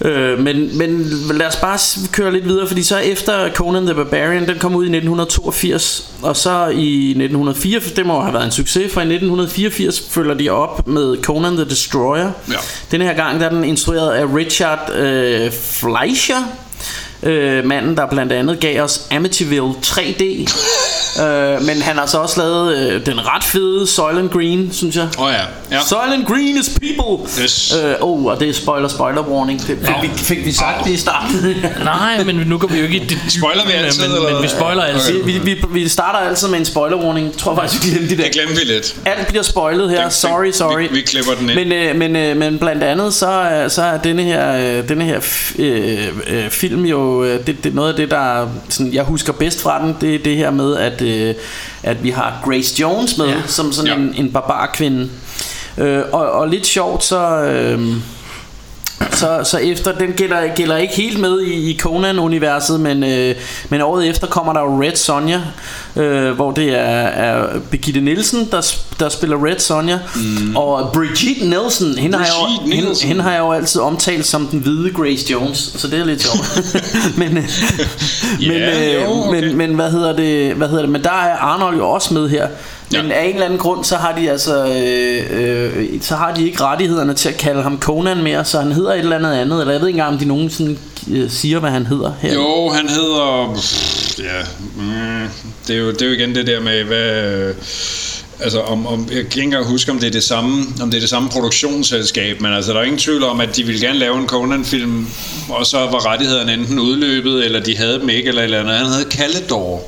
øh, men, men lad os bare køre lidt videre, fordi så efter Conan the Barbarian, den kom ud i 1982, og så i 1984, det må have været en succes, for i 1984 følger de op med Conan the Destroyer. Ja. Den her gang der er den instrueret af Richard øh, Fleischer, øh, manden der blandt andet gav os Amityville 3D. øh, men han har så også lavet øh, den ret fede Soylent Green, synes jeg. Åh oh, ja. ja. Soylent Green is people. Yes. Øh, oh, og det er spoiler, spoiler warning. Det fik, vi, fik vi sagt det i starten. Nej, men nu går vi jo ikke i det Spoiler vi altid, men, eller men vi spoiler altid. vi, vi, vi starter altid med en spoiler warning. Jeg tror faktisk, vi glemte de der. Det glemte vi lidt. Alt bliver spoilet her. Det- Sorry, sorry. Vi, vi klipper den ind. Men, øh, men, øh, men blandt andet så, er- så er denne her, øh, denne her øh, øh, film jo øh, det, det, noget af det der sådan, jeg husker bedst fra den Det er det her med at, øh, at vi har Grace Jones med ja. Som sådan Ja. en, en barbarkvinde øh, og, og lidt sjovt så øh, så, så efter, den gælder, gælder ikke helt med i, i Conan-universet, men, øh, men året efter kommer der jo Red Sonja, øh, hvor det er, er Birgitte Nielsen, der, der spiller Red Sonja. Mm. Og Brigitte Nielsen, hende har, jeg jo, Brigitte hende, Nielsen. hende har jeg jo altid omtalt som den hvide Grace Jones, så det er lidt sjovt. men, øh, men, Ja, øh, jo, okay. men, men hvad hedder det? Hvad hedder det? Men der er Arnold jo også med her. Men Ja. af en eller anden grund, så har de altså øh, øh, Så har de ikke rettighederne til at kalde ham Conan mere Så han hedder et eller andet andet Eller jeg ved ikke engang om de nogensinde øh, siger hvad han hedder her Jo, han hedder... Pff, ja, mm, det, er jo, det er jo igen det der med, hvad... Altså, om, om, jeg kan ikke engang huske, om det er det samme, om det er det samme produktionsselskab, men altså, der er ingen tvivl om, at de ville gerne lave en Conan-film, og så var rettighederne enten udløbet, eller de havde dem ikke, eller eller andet. Han hed Kalledor.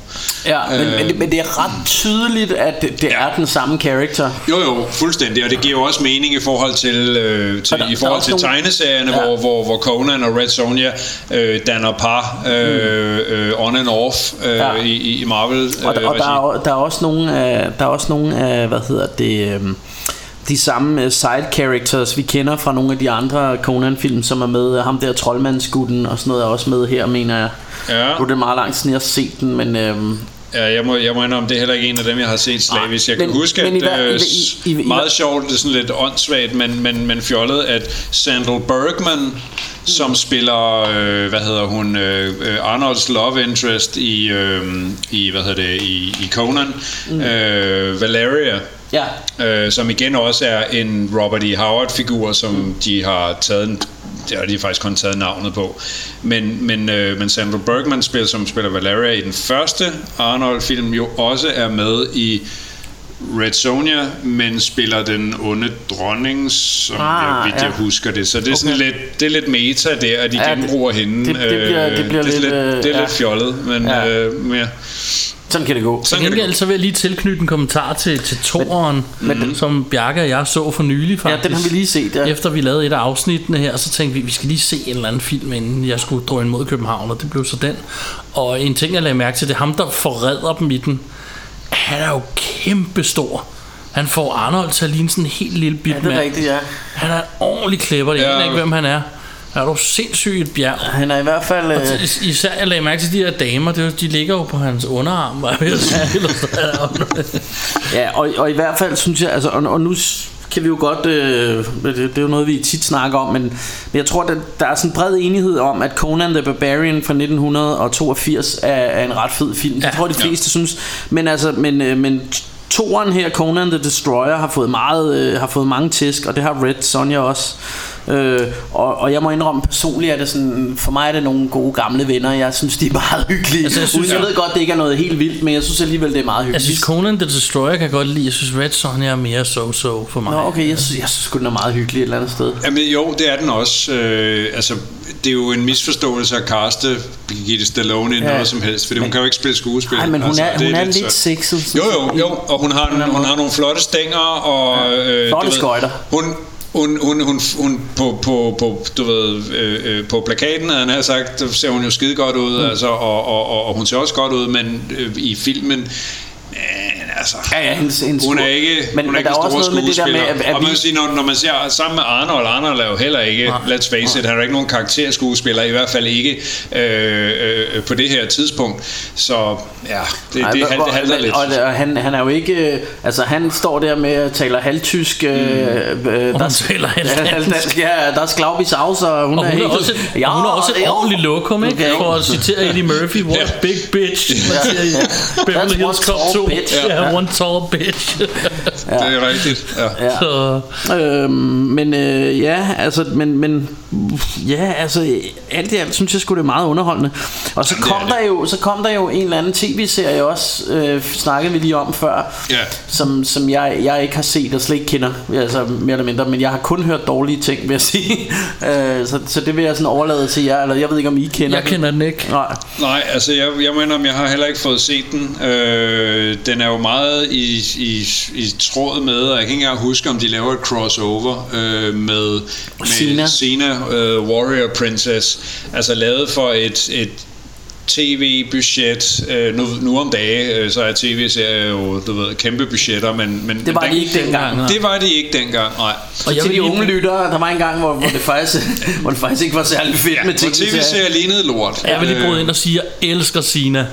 Ja, men, Øh. men, men det er ret tydeligt At det, det er den samme karakter Jo, jo, fuldstændig, og det giver jo også mening i forhold til, øh, til, Og der- i forhold til nogle- tegneserierne, Ja. hvor, hvor, hvor Conan og Red Sonja øh, danner par øh, øh, on and off øh, Ja. i, i Marvel. Og, der, øh, og der, er, der er også nogle af, der er også nogle af, hvad hedder det, øhm, de samme øh, side characters, vi kender fra nogle af de andre Conan-film, som er med. Ham der troldmandsgutten og sådan noget er også med her, mener jeg. Ja. Nu er det meget lang siden jeg har set den, men øhm, Ja, jeg må, jeg må indrømme, det er heller ikke en af dem, jeg har set slavisk. Jeg kan men- huske, men at i hver- øh, meget sjovt, det er sådan lidt åndssvagt, men, men, men fjollet, at Sandal Bergman, som spiller, øh, hvad hedder hun, øh, øh, Arnolds love interest i, øh, i hvad hedder det, i, i Conan, mm. øh, Valeria, ja, øh, som igen også er en Robert E. Howard-figur, som de har taget det har de faktisk kun taget navnet på. Men, men, øh, men Sandra Bergman, spiller, som spiller Valeria i den første Arnold-film, jo også er med i Red Sonja, men spiller den onde dronning, som ah, jeg, vidt ja. jeg husker det. Så det er, sådan Okay. lidt, det er lidt meta der, at de Ja, ja, det- genbruger hende. det- det bliver- det bliver det er lidt, øh, lidt, det er ja. lidt fjollet, men Ja. ja. øh, mere. sådan kan det gå. Sådan kan det gengæld så vil jeg lige tilknytte en kommentar til, til toren, men- som Bjarke og jeg så for nylig Ja, faktisk. den har vi lige set, ja. Efter vi lavede et af afsnittene her, så tænkte vi, vi skal lige se en eller anden film, inden jeg skulle drøne mod København, og det blev så den. Og en ting, jeg lagde mærke til, det er ham, der forræder dem i den. Han er jo kæmpe stor. Han får Arnold til at ligne sådan en helt lille bit Ja, det er mand. rigtigt, ja. Han er en ordentlig klipper, jeg Ja. ja. ikke, hvem han er. Er du sindssygt et bjerg? Han er i hvert fald... Øh, Is- Især jeg lagde mærke til de her damer, det de ligger jo på hans underarm, var jeg ved at sige. Eller sådan. Ja, og, og i hvert fald synes jeg, altså, og, og nu kan vi jo godt, øh, det, det er jo noget vi tit snakker om, men, men jeg tror, at der er sådan en bred enighed om, at Conan the Barbarian fra 1982 er, er en ret fed film. Det Ja. tror jeg, de fleste synes. Men altså, men, øh, men toeren her, Conan the Destroyer, har fået, meget, øh, har fået mange tisk, og det har Red Sonja også. Øh, og, og jeg må indrømme personligt, at det sådan, for mig er det nogle gode gamle venner. Jeg synes, de er meget hyggelige. Altså, jeg synes- jeg ved godt, det ikke er noget helt vildt, men jeg synes alligevel, det er meget Jeg hyggeligt. synes Conan the Destroyer kan jeg godt lide. Jeg synes Red Sonja er mere so-so for mig. Nå, okay, jeg synes, jeg synes den er meget hyggelig et eller andet sted. Jamen jo, det er den også. Øh, altså, det er jo en misforståelse at kaste Birgitte Stallone i Ja. noget som helst, fordi hun kan jo ikke spille skuespil. Nej, men hun altså, er, hun er lidt lidt så- sexet. Jo, jo, jo, og hun har, hun har nogle flotte stænger, og... Øh, Flotte ved, skøjter. Hun, hun, hun, hun, hun på, på, på, du ved, øh, øh, på plakaten, havde han har sagt, der ser hun jo skide godt ud, mm. altså, og, og, og, og hun ser også godt ud, men øh, i filmen, men altså, Ja, ja, hendes, hendes hun er ikke, men, hun men er ikke der er også noget med det der med, at, at og man vi, kan sige, når, når man ser sammen med Arnold, Arnold er jo heller ikke, let's face it, han er ikke nogen karakterskuespiller, i hvert fald ikke øh, øh, på det her tidspunkt. Så ja, det, Ej, det, hvor- det, halter men- lidt. Og, og han, han er jo ikke Altså han står der med at taler halvtysk øh, Mm. øh, Og hun taler halvdansk. Ja, der er Sklavbi Saus Og hun Og er hun er helt også, et, og hun er også et ordentligt lokum, ikke? Okay. For at citere Eddie Murphy, what a big bitch. Man siger i Beverly Hills Cop tall 2. bitch. Ja, one tall bitch. Det er rigtigt. Ja. Ja. Så, Øhm, men øh, ja, altså, men, men ja, altså, alt i alt synes jeg sgu det er meget underholdende. Og så kom er der jo, så kom der jo en eller anden tv-serie også, øh, snakkede vi lige om før, Ja. som, som jeg, jeg ikke har set og slet ikke kender, altså mere eller mindre, men jeg har kun hørt dårlige ting, vil jeg sige. øh, så, så det vil jeg sådan overlade til jer, eller jeg ved ikke, om I kender jeg kender den ikke. Nej. Nej, altså jeg, jeg mener, om jeg har heller ikke fået set den. Øh, den er jo meget i, i, i tråd med, og jeg kan ikke engang huske, om de laver et crossover øh, med, med. Xena øh, Warrior Princess. Altså lavet for et, et tv-budget. Øh, nu, nu om dage, øh, så er tv-serier jo, du ved, kæmpe budgetter, men, men Det var men de ikke dengang. nej. Det var de ikke dengang, nej. Og jeg til de unge lyttere, der var en gang, hvor, hvor, det, faktisk, hvor det faktisk ikke var særlig fedt Ja, med tv-serier. tv-serier lignede lort. Jeg vil lige Øh, bryde ind og sige, at jeg elsker Sina.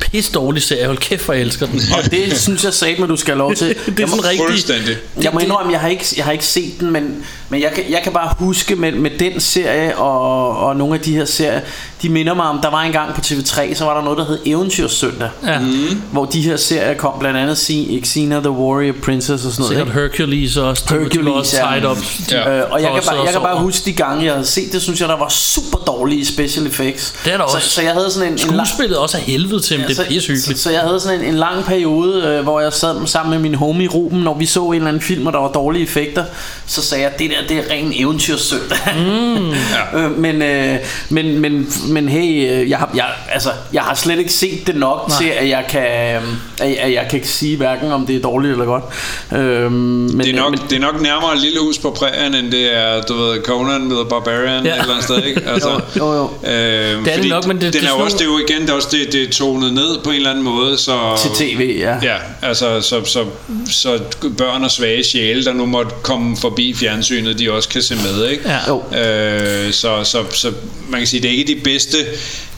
Pisse dårlig serie. Hold kæft, hvor jeg elsker den. Og det synes jeg sagde, at du skal have lov til. det er sådan rigtig... Fuldstændig. Jeg må indrømme, jeg har ikke, jeg har ikke set den, men, men jeg, kan, jeg kan bare huske med, med den serie og, og nogle af de her serier, de minder mig om, der var engang på TV3, så var der noget, der hed Eventyrsøndag, Ja. mm. hvor de her serier kom, blandt andet Se- Xena the Warrior Princess og sådan noget. Sikkert ikke? Hercules også. Hercules, også ja. tied up. Ja. Øh, og jeg kan, bare, jeg kan bare huske de gange, jeg havde set det, synes jeg, der var super dårlige special effects. Det er der så, også. Så jeg havde sådan en, en lang, Skuespillet også er helvede til, men det er så, så, så jeg havde sådan en, en lang periode, øh, hvor jeg sad sammen med min homie Ruben, når vi så en eller anden film, og der var dårlige effekter, så sagde jeg, det der, det er ren eventyrsøndag. Mm, ja. øh, men, øh, men, men, men hey, øh, jeg har, jeg, altså, jeg har slet ikke set det nok Nej. til, at jeg, kan, øh, at, at jeg kan sige hverken, om det er dårligt eller godt. Øh, men, Det er, nok, men, det er nok nærmere et lille hus på prærien, end det er, du ved, Conan med Barbarian Ja. eller andet sted, ikke? Altså, Jo, jo, jo. Øh, det fordi nok, men det- den det er jo også, det er jo igen, det er også det, det er tonet ned på en eller anden måde, så... til tv, ja. Ja, altså så, så, så børn og svage sjæle, der nu måtte komme forbi fjernsynet, de også kan se med, ikke? Ja. Jo. Øh, så, så, så man kan sige, det er ikke de bedste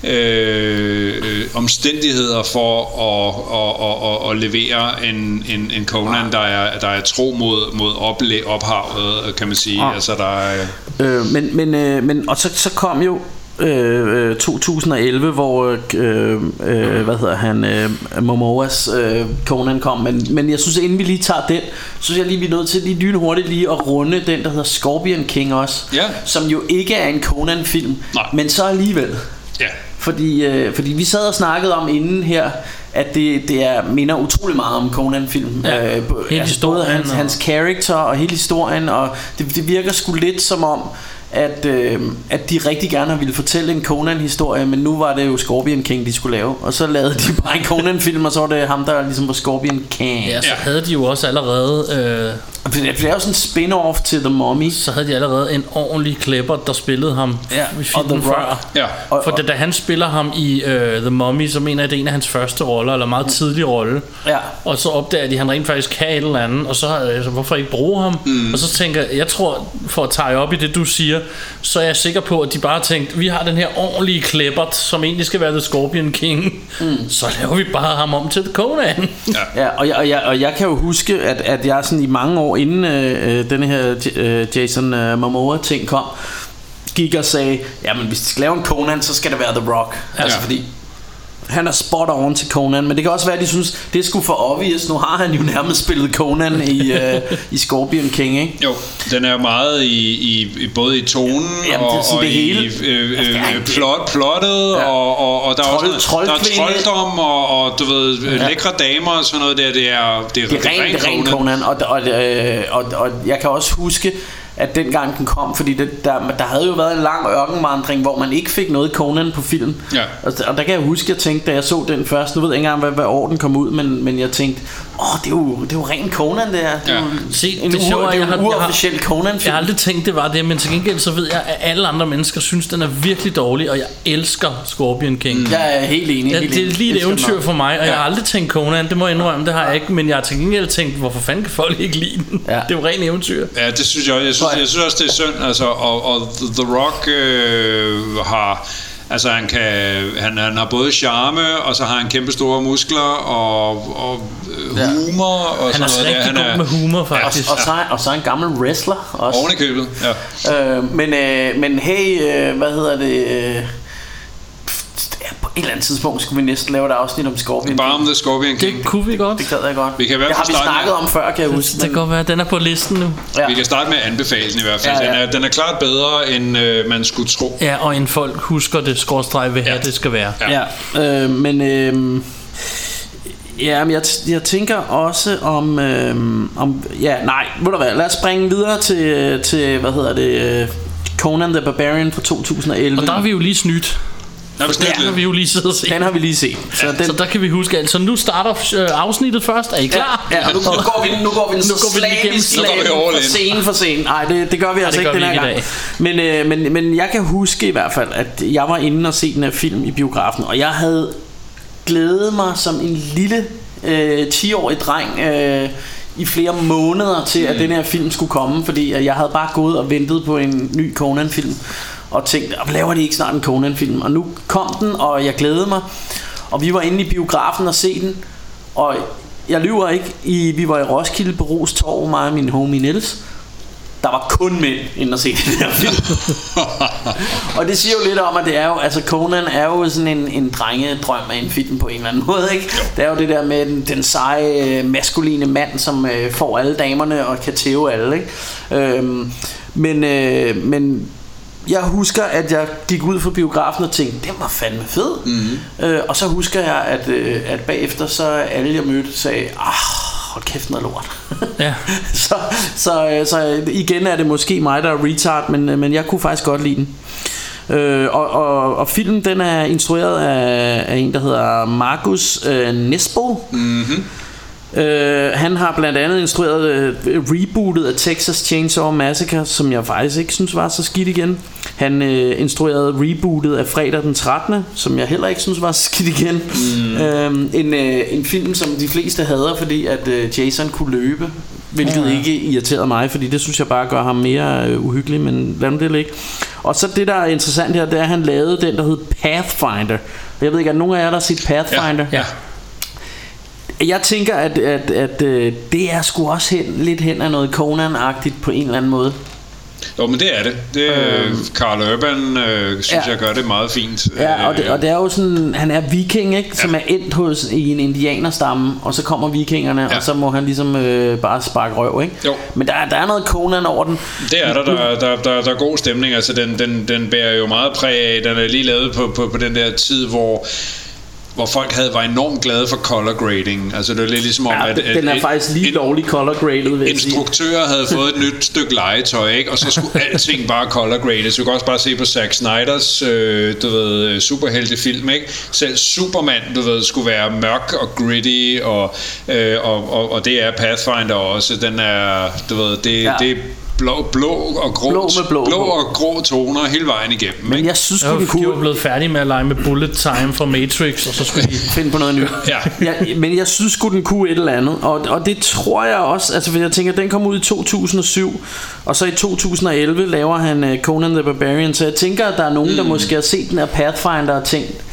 øh, øh, omstændigheder for at, at, at, at, at levere en, en, en Conan, der er, der er tro mod, mod oplæ, ophavet, kan man sige. Ah. Altså, der er, Øh, men, men, øh, men, og så, så kom jo øh, øh, 2011, hvor øh, øh, hvad hedder han, øh, Momoas øh, Conan kom, men, men jeg synes, inden vi lige tager den, så synes jeg lige, vi er nødt til lige lynhurtigt lige at runde den, der hedder Scorpion King også, Ja. som jo ikke er en Conan-film, Nej. men så alligevel. ja. Fordi, øh, fordi vi sad og snakkede om inden her, at det, det er, minder utrolig meget om Conan-film. Ja, øh, altså både historien hans, og- hans character og hele historien, og det, det virker sgu lidt som om, at, øh, at de rigtig gerne ville fortælle en Conan-historie, men nu var det jo Scorpion King, de skulle lave. Og så lavede de bare en Conan-film, og så var det ham, der ligesom var Scorpion King. Ja, så havde de jo også allerede... Øh, det det er jo sådan en spin-off til The Mummy. så havde de allerede en ordentlig klæpper, der spillede ham Ja, i og filmen The før. Ja. Og, For da, da han spiller ham i uh, The Mummy, så mener jeg, det er en af hans første roller, eller meget tidlig rolle. ja. Og så opdager de, at han rent faktisk kan et eller andet, og så altså, hvorfor ikke bruge ham? Mm. Og så tænker jeg, jeg tror, for at tage op i det, du siger, så er jeg sikker på, at de bare tænkte, vi har den her ordentlige klæbert, som egentlig skal være The Scorpion King. Mm. Så laver vi bare ham om til Conan. Ja, og jeg, og, jeg, og jeg kan jo huske, at, at jeg sådan i mange år inden øh, øh, denne her øh, Jason øh, Momoa ting kom, gik og sagde, jamen hvis de skal lave en Conan, så skal det være The Rock. Altså Ja. fordi han er spot on til Conan, men det kan også være, at de synes, det er sgu for obvious. Nu har han jo nærmest spillet Conan i, øh, i Scorpion King, ikke? Jo, den er meget i, i, i både i tonen Jamen, det er og, sådan og det i hele. øh, det er øh, en- plot, plottet, Ja. og, og, og der er Trold- også noget, der er trolddom og, og du ved, ja. lækre damer og sådan noget der. Det er, det er, Det er rent, ren Conan, og, og, øh, og, og jeg kan også huske, at dengang den kom, fordi det, der, der havde jo været en lang ørkenvandring, hvor man ikke fik noget Conan på film. Ja. Og, og der kan jeg huske, at jeg tænkte, da jeg så den først, nu ved jeg ikke engang, hvad, hvad år den kom ud, men, men jeg tænkte, åh, det er jo, det er jo ren Conan, det her. Det er Ja. jo Se, en, det er, jeg jo har- en jeg har- uofficiel Conan-film. Jeg har aldrig tænkt, det var det, men til gengæld så ved jeg, at alle andre mennesker synes, den er virkelig dårlig, og jeg elsker Scorpion King. Mm. Jeg er helt enig. Ja, helt det er lige et eventyr for mig, og jeg har aldrig tænkt Conan, det må jeg indrømme, det har jeg ikke, men jeg har til gengæld tænkt, hvorfor fanden kan folk ikke lide den? Ja. Det er jo ren eventyr. Ja, det synes jeg også. Jeg synes, jeg synes også, det er synd. Altså, og, og The Rock øh, har... Altså han, kan, han, han har både charme, og så har han kæmpe store muskler, og, og øh, Ja. humor, og Han er sådan rigtig god med humor, faktisk. Og så, er- og så er en gammel wrestler også. Oven i købet, ja. Øh, men, øh, men hey, øh, hvad hedder det? Øh, ja, på et eller andet tidspunkt skulle vi næsten lave et afsnit om Scorpion. Bare om The Scorpion King. Det kunne vi godt. Det gad jeg godt. Vi kan i hvert det har fald vi starte snakket med- om før, kan jeg huske. Det kan godt være, den er på listen nu. ja. Vi kan starte med at anbefale den i hvert fald. Ja, ja. Den, er, den er klart bedre, end øh, man skulle tro. Ja, og en folk husker det, skråstreg vil have, Ja. det skal være. Ja. Ja, øh, men øh, ja, men jeg, jeg tænker også om, øh, om ja, nej, ved du hvad, lad os springe videre til, til hvad hedder det, øh, Conan the Barbarian fra 2011. Og der er vi jo lige snydt. Nå, vi Der har vi jo lige siddet og set. den har vi lige set. Så den, Så der kan vi huske alt. Så nu starter øh, afsnittet først. Er I klar? Ja, ja nu, nu, går vi, nu går vi den Nu går vi igennem slagen. for scene for scene. Nej, det, det gør vi altså det ikke den her gang. Men, øh, men, men jeg kan huske i hvert fald, at jeg var inde og se den her film i biografen, og jeg havde glædet mig som en lille øh, 10-årig dreng øh, i flere måneder til, at den her film skulle komme, fordi at jeg havde bare gået og ventet på en ny Conan-film, og tænkt, "Åh, laver de ikke snart en Conan-film? Og nu kom den, og jeg glædede mig. Og vi var inde i biografen og se den, og jeg lyver ikke, i, vi var i Roskilde på Ros Torv, mig og min homie Niels. Der var kun mænd inde og se den her film. og det siger jo lidt om, at det er jo, altså Conan er jo sådan en, en drengedrøm af en film på en eller anden måde, ikke? Det er jo det der med den, den seje, øh, maskuline mand, som øh, får alle damerne og kan tæve alle, ikke? Øhm, men, øh, men jeg husker, at jeg gik ud fra biografen og tænkte, den var fandme fed. Mm-hmm. Øh, og så husker jeg, at, øh, at bagefter så alle jeg mødte sagde, ah, hold kæft noget lort. Ja. så, så, øh, så igen er det måske mig, der er retard, men, øh, men jeg kunne faktisk godt lide den. Øh, og, og, og filmen den er instrueret af, af en der hedder Markus øh, Nesbo mm-hmm. Øh, Han har blandt andet instrueret øh, rebootet af Texas Chainsaw Massacre Som jeg faktisk ikke synes var så skidt igen Han øh, instruerede rebootet af Fredag den 13 Som jeg heller ikke synes var så skidt igen mm. øh, en, øh, en film som de fleste hader Fordi at øh, Jason kunne løbe Hvilket ja. ikke irriterede mig Fordi det synes jeg bare gør ham mere øh, uhyggelig Men lad nu det ligge og så det der er interessant her Det er at han lavede den der hed Pathfinder Jeg ved ikke, er der nogen af jer der har set Pathfinder? Ja. Jeg tænker at, at, at øh, det er sgu også hen, lidt hen af noget Conan-agtigt På en eller anden måde Jo, men det er det. det øh, Carl Urban øh, synes ja. jeg gør det meget fint. Ja, og det, Øh, og det er jo sådan, han er viking, ikke? Som er endt hos i en indianerstamme, og så kommer vikingerne, Ja. og så må han ligesom øh, bare sparke røv, ikke? Jo. Men der, er- der er noget Conan over den. Det er der, der, der, der, der er god stemning. Altså, den, den, den bærer jo meget præg af. Den er lige lavet på, på, på den der tid, hvor hvor folk havde var enormt glade for color grading. Altså det var lidt ligesom om, Ja, at, den- at den er en- faktisk lige en- lovlig color graded, vil. Instruktører havde fået et nyt stykke legetøj, ikke? og så skulle alting bare color grades. Du kan også bare se på Zack Snyders øh, du ved, superheltefilm. Ikke? Selv Superman du ved, skulle være mørk og gritty, og, øh, og, og, og det er Pathfinder også. Den er, du ved, det, Ja. det blå, blå og grå, Blå med blå blå og grå toner hele vejen igennem. Men ikke? jeg synes de var kunne blevet færdige med at lege med bullet time fra Matrix, og så skulle de... finde på noget nyt. Ja. ja, men jeg synes sgu, den kunne et eller andet. Og, og det tror jeg også, altså for jeg tænker, den kom ud i 2007, og så i 2011 laver han uh, Conan the Barbarian. Så jeg tænker, at der er nogen, mm. der måske har set den her Pathfinder og tænkt,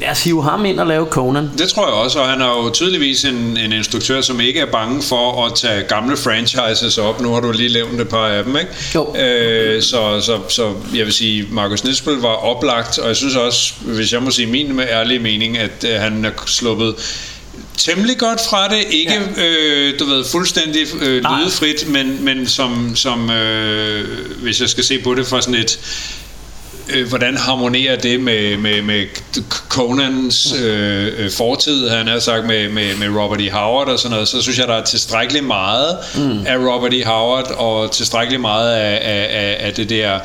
lad os hive ham ind og lave Conan. Det tror jeg også, og han er jo tydeligvis en, en instruktør, som ikke er bange for at tage gamle franchises op. Nu har du lige nævnt et par af dem, ikke? Jo. Øh, så, så, så jeg vil sige, Markus Nispel var oplagt, og jeg synes også, hvis jeg må sige min med ærlig mening, at øh, han er sluppet temmelig godt fra det. Ikke, ja. øh, du ved, fuldstændig øh, lydefrit, men, men som, som øh, hvis jeg skal se på det fra sådan et øh, hvordan harmonerer det med, med, med Conans øh, øh, fortid, han har sagt, med, med, med Robert E. Howard og sådan noget, så synes jeg, der er tilstrækkeligt meget mm. af Robert E. Howard, og tilstrækkeligt meget af, af, af, det der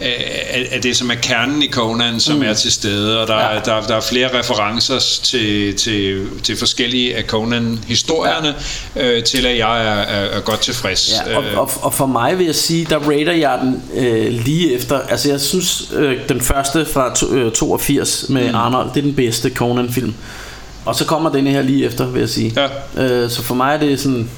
af, af det, som er kernen i Conan, som mm. er til stede, og der, Ja. der, der er flere referencer til, til, til forskellige af Conan-historierne, ja. øh, til at jeg er, er, er godt tilfreds. Ja, og, og, og for mig vil jeg sige, der rater jeg den øh, lige efter. Altså jeg synes, øh, den første fra to, øh, 82 med mm. Arnold, det er den bedste Conan-film. Og så kommer den her lige efter, vil jeg sige. Ja. Øh, så for mig er det sådan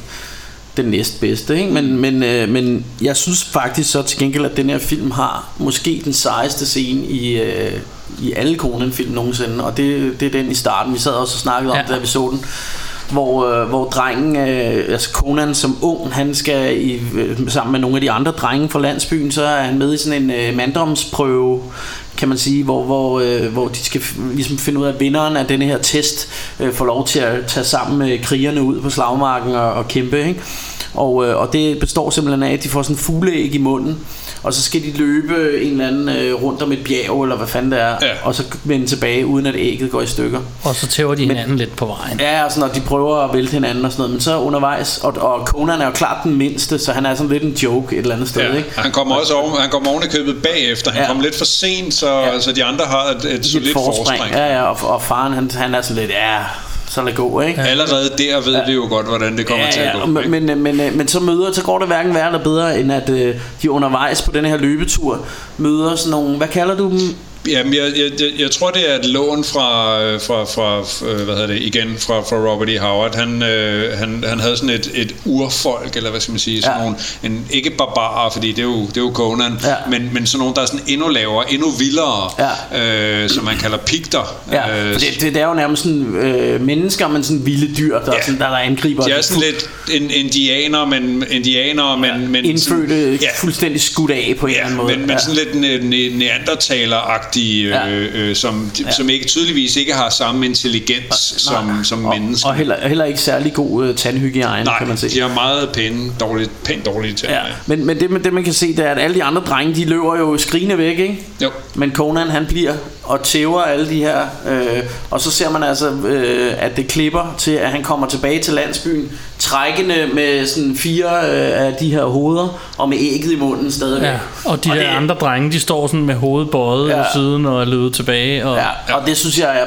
den næstbedste, ikke? Men, men, øh, men jeg synes faktisk så til gengæld, at den her film har måske den sejeste scene i, øh, i alle Conan-film nogensinde, og det, det er den i starten. Vi sad også og snakkede om Ja. det, da vi så den hvor, øh, hvor drengen, øh, altså Conan som ung, han skal i, øh, sammen med nogle af de andre drenge fra landsbyen, så er han med i sådan en øh, manddomsprøve, kan man sige, hvor, hvor, øh, hvor de skal ligesom finde ud af, at vinderen af denne her test øh, får lov til at tage sammen med krigerne ud på slagmarken og, og kæmpe, ikke? Og, øh, og det består simpelthen af, at de får sådan en fugleæg i munden, og så skal de løbe en eller anden øh, rundt om et bjerg, eller hvad fanden det er, Ja. og så vende tilbage, uden at ægget går i stykker. Og så tæver de hinanden lidt på vejen. Ja, og sådan, og de prøver at vælte hinanden og sådan noget, men så undervejs, og, og Conan er jo klart den mindste, så han er sådan lidt en joke et eller andet sted, Ja, ikke? han kommer også oven, han kommer oven i købet bagefter. Han Ja. kom lidt for sent, så, Ja. så de andre har et, et Et solidt forspring. Ja, ja, og, og faren, han, han er sådan lidt, ja, så lad gå, ikke? Allerede der ved ja. vi jo godt, hvordan det kommer Ja, til at ja, gå. og men, men, men, men, men så møder, så går det hverken værre eller bedre, end at øh, de undervejs på den her løbetur møder sådan nogle, hvad kalder du dem? Jamen, jeg, jeg, jeg, tror, det er et lån fra, øh, fra, fra øh, hvad hedder det, igen, fra, fra Robert E. Howard. Han, øh, han, han havde sådan et, et urfolk, eller hvad skal man sige, sådan Ja. nogle, en, ikke barbarer, fordi det er jo, det er jo Conan, Ja. men, men sådan nogle, der er sådan endnu lavere, endnu vildere, Ja. øh, som man kalder pigter. Ja, Øh, det, det, det er jo nærmest sådan øh, mennesker, men sådan vilde dyr, der, Ja. ja. sådan, der, der angriber. de er sådan lidt en, indianer, men, indianer, men, men indfødte, ja, ja. fuldstændig skudt af på en eller Ja, anden måde. men, men sådan lidt ne- ne- neandertaler-agtige, Ja. øh, øh, som, ja. som ikke tydeligvis ikke har samme intelligens som, som og, mennesker. og heller, heller ikke særlig god øh, tandhygiejne, Nej, kan man se. de har meget pæne, dårligt, pænt dårlige tænder. Ja, men, men det, man- det man kan se, det er, at alle de andre drenge, de løber jo skrigende væk, ikke? Jo. Men Conan, han bliver og tæver alle de her, øh, og så ser man altså, øh, at det klipper til, at han kommer tilbage til landsbyen, trækkende med sådan fire øh, af de her hoveder, og med ægget i munden stadigvæk. Ja, og de Og der det- andre drenge, de står sådan med hovedet bøjet ja. Siden og er løbet tilbage. Og, Ja, og det synes jeg er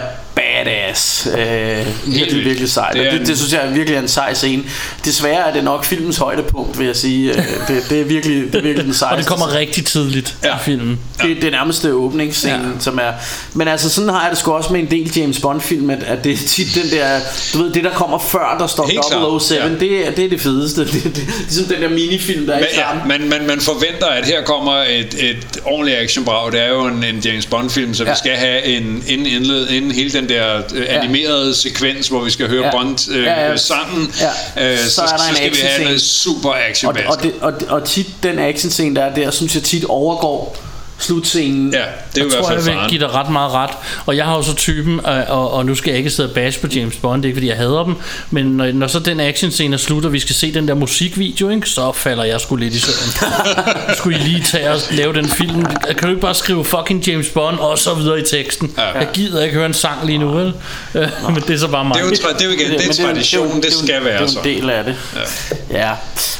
badass. Øh, virkelig, virkelig sejt. Det Det, er det, en- det synes jeg er virkelig en sej scene. Desværre er det nok filmens højdepunkt, vil jeg sige. Øh, Det, det, er, virkelig, det er virkelig den og sejeste. det kommer rigtig tidligt Ja. i filmen. Det, det er nærmest åbningsscene, Ja. som er... Men altså, sådan har jeg det sgu også med en del James Bond-film, at, at det er tit den der... Du ved, det der kommer før, der står Helt klart, 007, ja. det, er, det er det fedeste. Det, det, det, ligesom den der minifilm, der er Men, i starten. ja, man, man, man forventer, at her kommer et, et ordentligt actionbrag. Det er jo en, en James Bond-film, så ja. vi skal have en inden, indled, inden hele den der øh, animerede sekvens, hvor vi skal høre ja. Ja. Bond øh, Ja, ja. sangen, Ja. øh, så, Så så, er en skal vi have noget super action Og, og, det, og, og tit den actionscene, der er der, synes jeg tit overgår slutscenen. Ja, det er jo i Jeg hvert tror, fald jeg vil give dig ret meget ret. Og jeg har jo så typen, øh, og, og nu skal jeg ikke sidde og bash på James Bond, det er ikke fordi jeg hader dem, men når, når så den actionscene er slut, og vi skal se den der musikvideo, ikke, så falder jeg sgu lidt i søvn. Så skulle I lige tage og lave den film. Kan du ikke bare skrive fucking James Bond, og så videre i teksten? Ja. Jeg gider ikke høre en sang lige nu, vel? Men det er så bare mig. Det er jo, det er jo igen, det er men jo- tradition, jo- det, jo- skal være Det er en del af det. Ja. ja.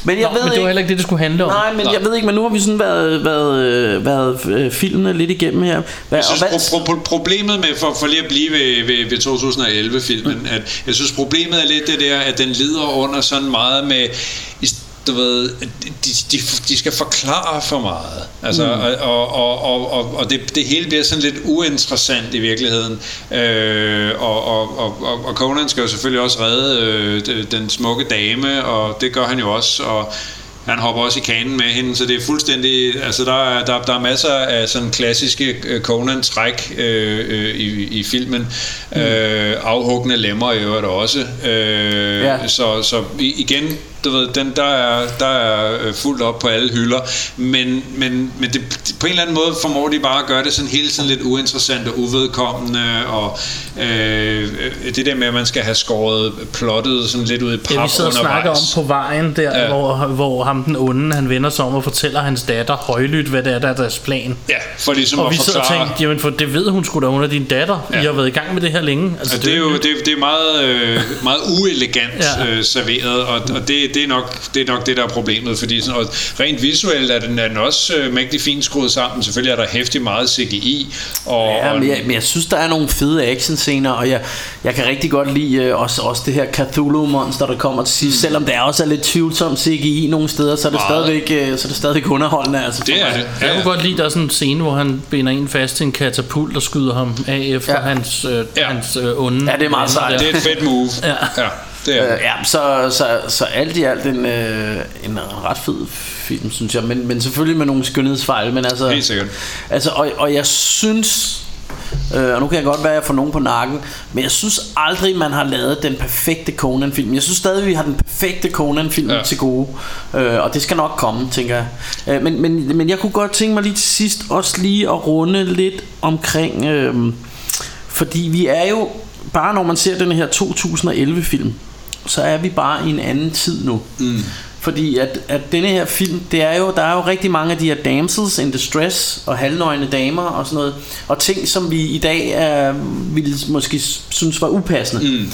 Men jeg Nå, ved men det var ikke... heller ikke det, det skulle handle om. Nej, men jeg ved ikke, men nu har vi sådan været, været, øh, været øh, filmene lidt igennem her. Hvad, Jeg synes, og hvad, pro- pro- problemet med, for, for lige at blive ved, ved, ved 2011-filmen, Mm. at jeg synes, problemet er lidt det der, at den lider under sådan meget med, du ved, de, de, de skal forklare for meget. Altså, mm. og, og, og, og, og det, det hele bliver sådan lidt uinteressant i virkeligheden. Øh, og, og, og, og, Conan skal jo selvfølgelig også redde øh, de- den smukke dame, og det gør han jo også, og han hopper også i kanen med hende, så det er fuldstændig, altså der er, der, der er masser af sådan klassiske øh, Conan-træk øh, øh, i, i filmen. Mm. Øh, afhuggende lemmer i øvrigt også. Øh, Ja. Så, så igen, du ved, den, der er, der er øh, fuldt op på alle hylder, men, men, men det, på en eller anden måde formår de bare at gøre det sådan hele sådan lidt uinteressant og uvedkommende, og øh, det der med, at man skal have skåret plottet sådan lidt ud i pap Ja, vi sidder og snakker om undervejs. på vejen der, Ja. ja. hvor, hvor ham den onde, han vender sig om og fortæller hans datter højlydt, hvad det er, der er deres plan. Ja, for ligesom Og at vi sidder og forklare... tænker, jamen for det ved hun sgu da, hun er din datter. Ja. Ja. I har været i gang med det her længe. Altså, Altså, det, er jo, det, det er meget, øh, meget uelegant Ja. ja. øh, serveret, og, og det, det, er nok, det er nok det, der er problemet, fordi sådan, og rent visuelt er den, er den også øh, mægtig fint skruet sammen. Selvfølgelig er der hæftig meget CGI, og, Ja, men jeg, men jeg synes, der er nogle fede actionscener, og jeg, jeg kan rigtig godt lide øh, også, også det her Cthulhu-monster, der kommer til sidst. Mm. Selvom det også er lidt tvivlsomt CGI nogle steder, så er det, Meget. stadigvæk, øh, så er det stadigvæk underholdende. Altså, for det er det. Jeg Ja, kunne godt lide, der er sådan en scene, hvor han binder en fast til en katapult og skyder ham af efter ja. Hans, øh, Ja. hans øh, onde. Ja, det er meget sejt. det er et fedt move. Ja. ja det er Øh, ja, så, så, så alt i alt en, øh, en ret fed film, synes jeg. Men, men selvfølgelig med nogle skønhedsfejl. Men altså, Helt sikkert. Altså, og, og jeg synes, øh, og nu kan jeg godt være, at jeg får nogen på nakken, men jeg synes aldrig, man har lavet den perfekte Conan-film. Jeg synes stadig, vi har den perfekte Conan-film. Ja. til gode, øh, og det skal nok komme, tænker jeg. Øh, men, men, men jeg kunne godt tænke mig lige til sidst også lige at runde lidt omkring, øh, fordi vi er jo, bare når man ser den her 2011-film, så er vi bare i en anden tid nu. Mm. Fordi at, at denne her film, det er jo, der er jo rigtig mange af de her damsels in distress og halvnøgne damer og sådan noget, og ting, som vi i dag er, ville måske synes var upassende. Mm.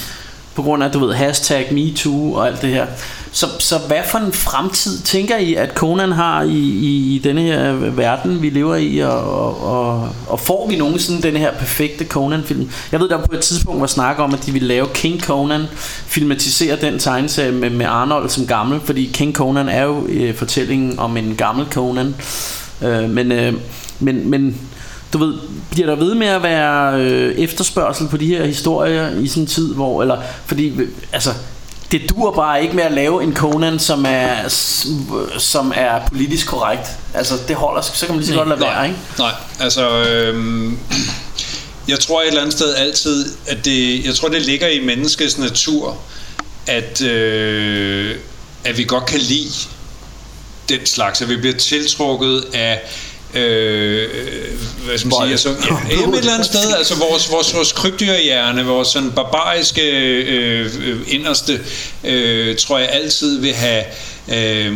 På grund af, du ved, hashtag MeToo og alt det her. Så, så hvad for en fremtid tænker I, at Conan har i, i, i denne her verden, vi lever i, og, og, og, og får vi nogensinde den her perfekte Conan-film? Jeg ved, der på et tidspunkt var snak om, at de ville lave King Conan, filmatisere den tegneserie med, med Arnold som gammel, fordi King Conan er jo øh, fortællingen om en gammel Conan. Øh, men, øh, men, men du ved, bliver der ved med at være øh, efterspørgsel på de her historier i sådan en tid, hvor, eller, fordi, altså, det dur bare ikke med at lave en Conan, som er, som er politisk korrekt. Altså, det holder, så kan man lige så godt lade være, ikke? Nej, altså... Øhm, jeg tror et eller andet sted altid, at det, jeg tror det ligger i menneskets natur, at, øh, at vi godt kan lide den slags, at vi bliver tiltrukket af øh, hvad skal man sige, altså, ja, et eller andet sted, altså vores, vores, vores krybdyrhjerne, vores sådan barbariske øh, øh, inderste, øh, tror jeg altid vil have øh,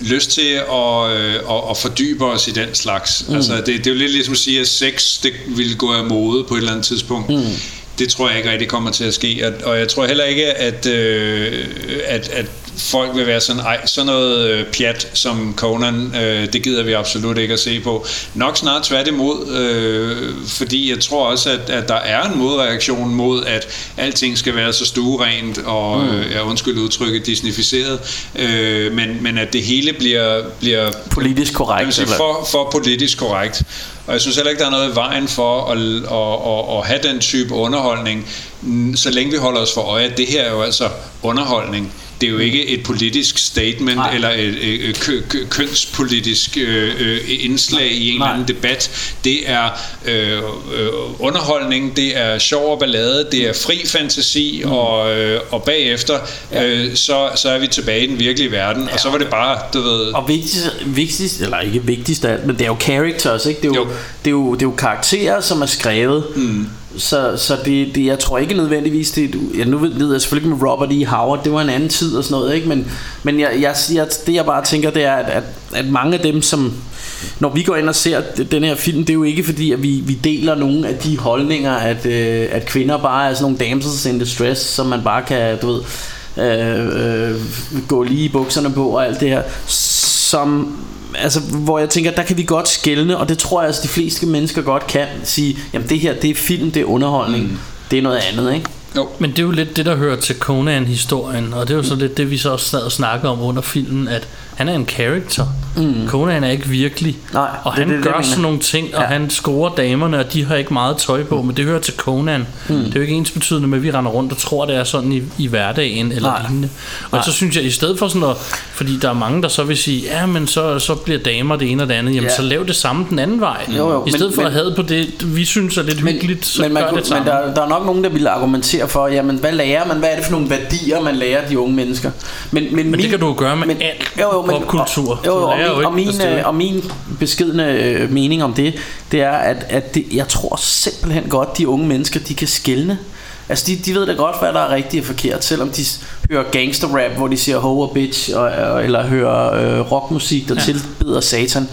lyst til at, øh, at, at fordybe os i den slags. Mm. Altså det, det er jo lidt ligesom at sige, at sex det vil gå af mode på et eller andet tidspunkt. Mm det tror jeg ikke rigtig kommer til at ske, og, og jeg tror heller ikke, at, øh, at, at folk vil være sådan, ej, sådan noget øh, pjat som Conan, øh, det gider vi absolut ikke at se på. Nok snart tværtimod, øh, fordi jeg tror også, at, at der er en modreaktion mod, at alting skal være så stuerent og, mm. øh, ja, undskyld udtrykket, disnificeret, øh, men, men at det hele bliver... bliver politisk korrekt. Sige, for, for politisk korrekt. Og jeg synes heller ikke, der er noget i vejen for at, at, at, at have den type underholdning, så længe vi holder os for øje, at det her er jo altså underholdning det er jo ikke et politisk statement Nej. eller et, et, et kø, kø, kønspolitisk øh, øh, indslag i en eller anden debat. Det er øh, øh, underholdning, det er sjov og ballade, det er fri fantasi, mm. og, øh, og bagefter ja. øh, så, så er vi tilbage i den virkelige verden, ja. og så var det bare, du ved... Og vigtigst, vigtigst eller ikke vigtigst af alt, men det er jo characters, ikke? Det er jo, jo. Det er jo, det er jo karakterer, som er skrevet... Mm så, så det, det, jeg tror ikke nødvendigvis det, ja, nu ved jeg selvfølgelig med Robert E. Howard Det var en anden tid og sådan noget ikke? Men, men jeg, jeg, jeg, det jeg bare tænker Det er at, at, at mange af dem som Når vi går ind og ser den her film Det er jo ikke fordi at vi, vi deler nogle af de holdninger At, øh, at kvinder bare er sådan nogle damsels in distress Som man bare kan du ved øh, øh, Gå lige i bukserne på og alt det her som altså, hvor jeg tænker, der kan vi godt skælne, og det tror jeg altså, de fleste mennesker godt kan sige, jamen det her, det er film, det er underholdning, mm. det er noget andet, ikke? Jo. Men det er jo lidt det, der hører til Conan-historien, og det er jo så lidt det, vi så også sad og snakkede om under filmen, at han er en character. Mm. Conan er ikke virkelig. Nej, og han det, det, gør det, sådan nogle ting, ja. og han scorer damerne, og de har ikke meget tøj på, mm. men det hører til Conan. Mm. Det er jo ikke ens betydende med, at vi render rundt og tror, det er sådan i, i hverdagen eller Nej. lignende. Og Nej. så synes jeg, i stedet for sådan at, fordi der er mange, der så vil sige, ja, men så, så bliver damer det ene og det andet, jamen ja. så lav det samme den anden vej. Jo, jo, I stedet men, for men, at have på det, vi synes er lidt men, hyggeligt, så men, man gør kunne, det samme. Men der, der er nok nogen, der vil argumentere for, jamen hvad lærer man, hvad er det for nogle værdier, man lærer de unge mennesker? Men, men, men min, det kan du gøre med men, alt jo, jo, men, kultur. Jo, jo, og, min, og, min, øh, og min beskedende øh, mening om det, det er, at, at det, jeg tror simpelthen godt, de unge mennesker, de kan skælne. Altså, de, de ved da godt, hvad der er rigtigt og forkert, selvom de hører gangster-rap, hvor de siger ho og bitch, og, eller hører øh, rockmusik, der ja. tilbeder satan.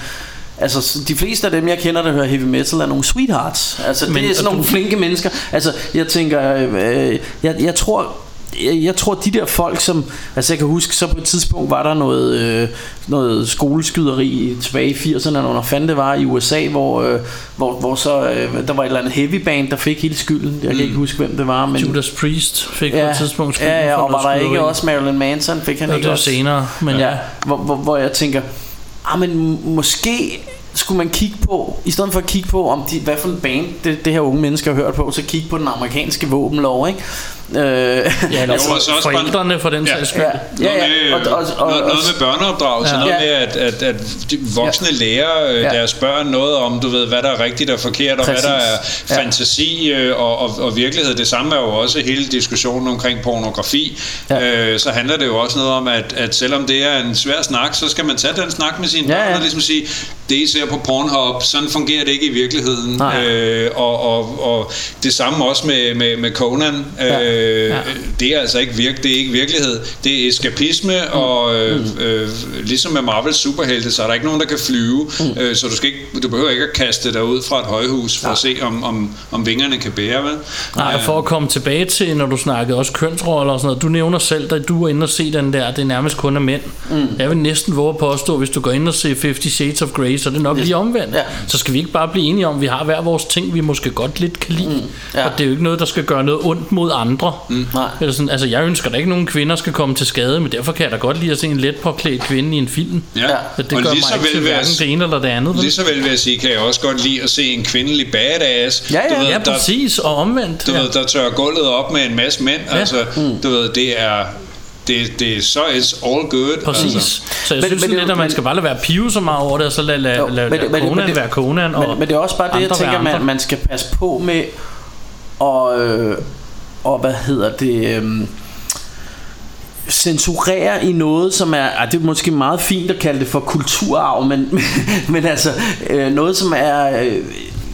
Altså, de fleste af dem, jeg kender, der hører heavy metal, er nogle sweethearts. Altså, det Men, er sådan nogle du... flinke mennesker. Altså, jeg tænker, øh, jeg, jeg tror, jeg, jeg tror de der folk som Altså jeg kan huske Så på et tidspunkt var der noget øh, Noget skoleskyderi Tilbage i 80'erne Når fanden det var i USA Hvor, øh, hvor, hvor så øh, Der var et eller andet heavy band Der fik hele skylden. Jeg kan mm. ikke huske hvem det var men, Judas Priest Fik ja, på et tidspunkt skylden Ja, ja og var der ikke også Marilyn Manson? Fik han ja, ikke det også? senere men ja, hvor, hvor, hvor jeg tænker Ah men måske skulle man kigge på, i stedet for at kigge på, om de, hvad for en band det, det her unge mennesker har hørt på, så kigge på den amerikanske våbenlov, ikke? Øh, ja, eller for, også forældrene for den sags skyld. Ja, ja, ja. Noget, med, og, og, og, noget, noget med børneopdragelse, ja. noget med, at, at, at de voksne ja. lærer øh, ja. deres børn noget om, du ved, hvad der er rigtigt og forkert, og Præcis. hvad der er fantasi øh, og, og, og virkelighed. Det samme er jo også hele diskussionen omkring pornografi. Ja. Øh, så handler det jo også noget om, at, at selvom det er en svær snak, så skal man tage den snak med sine ja, børn ja. og ligesom sige, det I ser på Pornhub, sådan fungerer det ikke i virkeligheden. Øh, og, og, og det samme også med, med, med Conan. Ja. Øh, Øh, ja. Det er altså ikke, virke, det er ikke virkelighed. Det er eskapisme, mm. og øh, mm. øh, ligesom med Marvels superhelte, så er der ikke nogen, der kan flyve. Mm. Øh, så du, skal ikke, du behøver ikke at kaste dig ud fra et højhus for ja. at se, om, om, om vingerne kan bære. Vel? Nej, for at komme tilbage til, når du snakkede også kønsroller og sådan noget. Du nævner selv, at du er inde og se den der, det er nærmest kun af mænd. Mm. Jeg vil næsten våge at påstå, hvis du går ind og ser 50 Shades of Grey, så er det nok yes. lige omvendt. Ja. Så skal vi ikke bare blive enige om, at vi har hver vores ting, vi måske godt lidt kan lide. Mm. Ja. Og det er jo ikke noget, der skal gøre noget ondt mod andre. Andre. Mm. Nej. Eller sådan, altså, jeg ønsker da ikke, at nogen kvinder skal komme til skade, men derfor kan jeg da godt lide at se en let påklædt kvinde i en film. Ja. Så det og gør lige mig så ikke til hverken det ene eller det andet. vel? lige så vel vil jeg sige, kan jeg også godt lide at se en kvindelig badass. Ja, ja. Du ved, Ja, der, præcis, og omvendt. du ja. ved, der tør gulvet op med en masse mænd. Ja. Altså, du ved, det er... Det, det er så it's all good. Præcis. Altså. Så jeg Men- synes men men, det- lidt, at man men- skal bare lade være pive så meget over det, og så lade, lade, Jo, lade, men- lade men- men Conan det- være Conan, og Men, men det er også bare det, jeg tænker, man, man skal passe på med og, øh, og hvad hedder det øh, censurere i noget, som er, ah, det er måske meget fint at kalde det for kulturarv, men, men altså øh, noget, som er øh,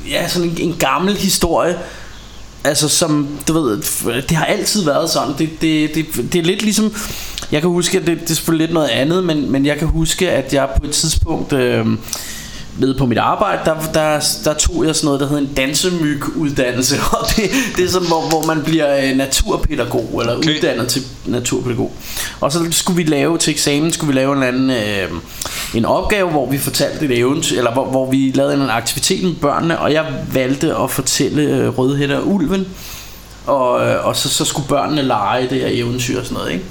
ja, sådan en, en gammel historie, Altså som, du ved, det har altid været sådan. Det, det, det, det er lidt ligesom Jeg kan huske, at det, det er selvfølgelig lidt noget andet Men, men jeg kan huske, at jeg på et tidspunkt øh, Nede på mit arbejde der, der, der tog jeg sådan noget, der hedder en dansemyg-uddannelse Og det, det er sådan, hvor, hvor man bliver øh, naturpædagog Eller Okay. uddannet til naturpædagog Og så skulle vi lave til eksamen Skulle vi lave en anden øh, En opgave, hvor vi fortalte et eventyr Eller hvor, hvor vi lavede en aktivitet med børnene Og jeg valgte at fortælle øh, Rødhætte og Ulven og, øh, og så, så skulle børnene lege det her eventyr og sådan noget, ikke?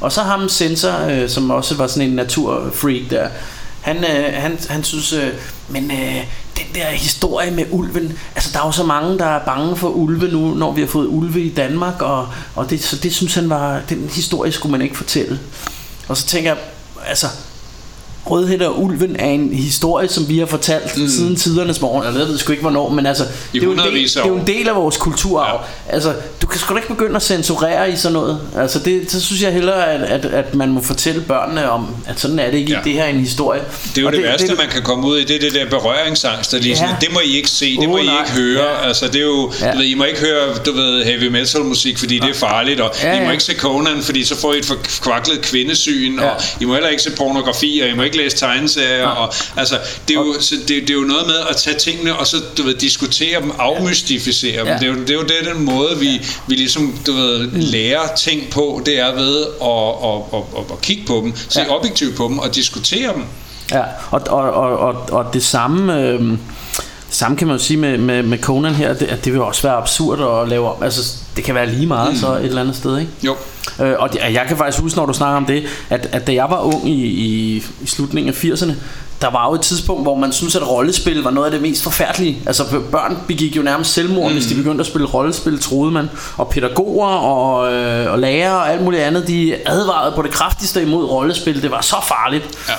Og så ham Sensor, øh, som også var sådan en naturfreak der, han, øh, han, han synes, øh, men øh, den der historie med ulven, altså der er jo så mange, der er bange for ulve nu, når vi har fået ulve i Danmark, og, og det, så det synes han var, den historie skulle man ikke fortælle. Og så tænker jeg, altså, Rødhætte og Ulven er en historie, som vi har fortalt mm. siden tidernes morgen. Eller jeg ved sgu ikke hvornår, men altså, det er, jo en del, det af er jo en del af vores kulturarv. Ja. Altså, du kan sgu da ikke begynde at censurere i sådan noget. Altså, det, så synes jeg hellere, at, at, at man må fortælle børnene om, at sådan er det ikke. Ja. Ja. Det her er en historie. Det er jo Og det, det værste, det, man kan komme ud i, det er det der berøringsangst, der lige Ja. sådan, det må I ikke se, det Åh, må I nej. ikke høre, Ja. altså det er jo, Ja. du ved, I må ikke høre, du ved, heavy metal musik, fordi det er farligt, og Ja, I må ja. ikke se Conan, fordi så får I et forkvaklet kvindesyn, Ja. og I må heller ikke se pornografi, og I må ikke læse tegneserier, og altså, det er jo, så det, det er jo noget med at tage tingene, og så, du ved, diskutere dem, afmystificere dem, Ja. det, er jo, det er jo det, den måde, vi, vi ligesom, du ved, lærer ting på, det er ved at, at, at, at, at kigge på dem, se Ja. objektivt på dem, og diskutere dem. Ja, og, og, og, og, og det samme... Øh, samme kan man jo sige med, med, med Conan her, det, at det vil også være absurd at lave om. Altså, det kan være lige meget mm. så et eller andet sted, ikke? Jo. Øh, og det, jeg kan faktisk huske, når du snakker om det, at, at da jeg var ung i, i, i slutningen af 80'erne, der var jo et tidspunkt, hvor man synes at rollespil var noget af det mest forfærdelige. Altså børn begik jo nærmest selvmord, mm. hvis de begyndte at spille rollespil, troede man. Og pædagoger og, øh, og lærere og alt muligt andet, de advarede på det kraftigste imod rollespil. Det var så farligt. Ja.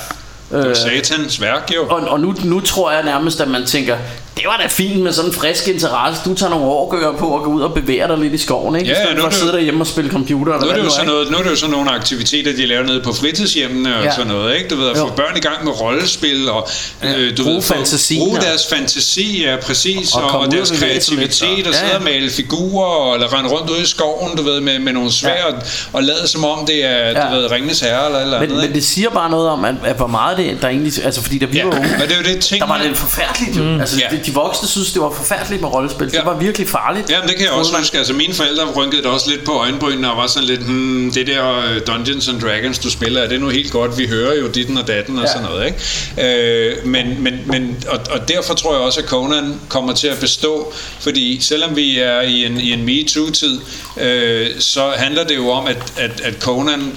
Det var satans værk, jo. Og, og nu, nu tror jeg nærmest, at man tænker, det var da fint med sådan en frisk interesse. Du tager nogle årgører på og går ud og bevæger dig lidt i skoven, ikke? Ja, ja, nu for er at det sidde derhjemme og spille computer. Eller Nu er, det jo sådan noget, nu er det jo sådan nogle aktiviteter, de laver nede på fritidshjemmene og Ja. sådan noget, ikke? Du ved, at få Jo. børn i gang med rollespil og øh, du Bruge ved, få- fantasien bruge deres fantasi, ja, præcis, Og og, og, deres lidt, kreativitet, og- og Ja, sidde ja. og male figurer, eller rende rundt ude i skoven, du ved, med, med nogle svær, Ja. og, og lade som om det er, Ja. du ved, Ringenes Herre eller eller andet, Men, men ikke? det siger bare noget om, at, at hvor meget det der egentlig... Altså fordi da vi Ja, var unge, men det er jo det ting, der var det forfærdeligt jo. Mm. Altså Ja. de, de voksne synes, det var forfærdeligt med rollespil. Ja. Det var virkelig farligt. Jamen det kan jeg også huske, altså mine forældre rynkede det også lidt på øjenbrynene og var sådan lidt, hmm, det der øh, Dungeons and Dragons du spiller, er det nu helt godt, vi hører jo ditten og datten og Ja. sådan noget, ikke? Øh, men, men, men, og, og derfor tror jeg også, at Conan kommer til at bestå, fordi selvom vi er i en, i en MeToo-tid, øh, så handler det jo om, at, at, at Conan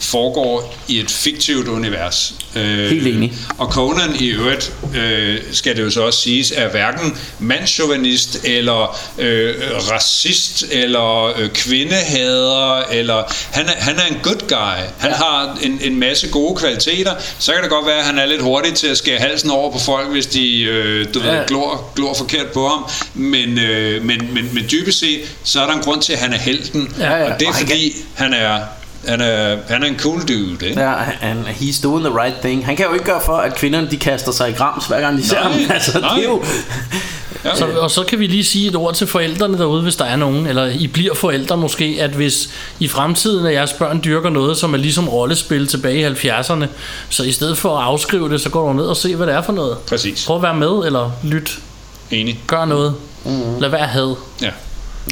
foregår i et fiktivt univers. Øh, Helt enig. Og Conan i øvrigt, øh, skal det jo så også siges, er hverken mandschauvinist eller øh, racist eller øh, kvindehader, eller han er, han er en good guy. Han har en, en masse gode kvaliteter. Så kan det godt være, at han er lidt hurtig til at skære halsen over på folk, hvis de øh, du Ja. ved, glor, glor forkert på ham. Men, øh, men, men, men dybest set, så er der en grund til, at han er helten. Ja, ja. Og det er Og han fordi, han er, han, er, han er en cool dude. Ikke? Ja, han, he's doing the right thing. Han kan jo ikke gøre for, at kvinderne de kaster sig i grams, hver gang de ser ham. Altså, nej. det er jo... Ja. Så, og så kan vi lige sige et ord til forældrene derude, hvis der er nogen, eller I bliver forældre måske, at hvis i fremtiden, at jeres børn dyrker noget, som er ligesom rollespil tilbage i 70'erne, så i stedet for at afskrive det, så går du ned og se, hvad det er for noget. Præcis. Prøv at være med, eller lyt. Enig. Gør noget. Mm. Lad være had. Ja.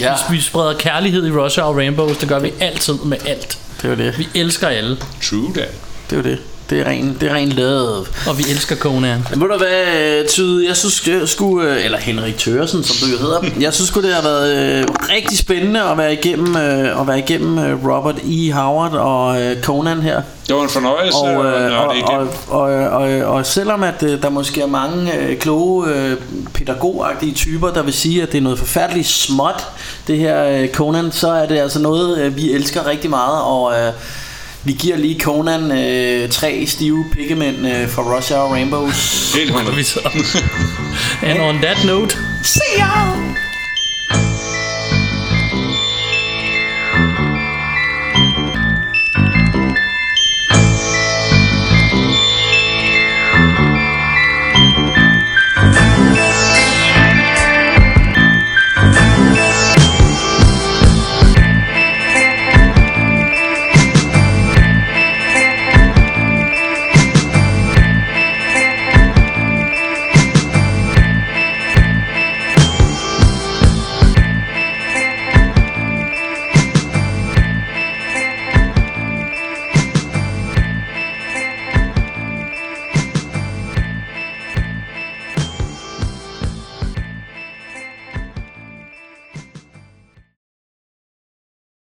Ja, Vi spreder kærlighed i Russia og Rainbows, det gør vi altid med alt. det er jo det. Vi elsker alle. True that. Det er jo det. Det er ren, det er ren love. Og vi elsker Conan. Men ved du hvad, Tyde, jeg synes jeg skulle, øh, eller Henrik Tørsen, som du jo hedder, jeg synes det har været øh, rigtig spændende at være igennem, øh, at være igennem øh, Robert E. Howard og øh, Conan her. Det var en fornøjelse Og, øh, og, igennem. og, og, og, og selvom at øh, der måske er mange øh, kloge øh, pædagogagtige typer, der vil sige, at det er noget forfærdeligt småt, det her øh, Conan, så er det altså noget, øh, vi elsker rigtig meget, og øh, vi giver lige Conan øh, tre stive pikkemænd øh, fra Russia og Rainbows. Helt hundrede. Vi så. And on that note, See ya!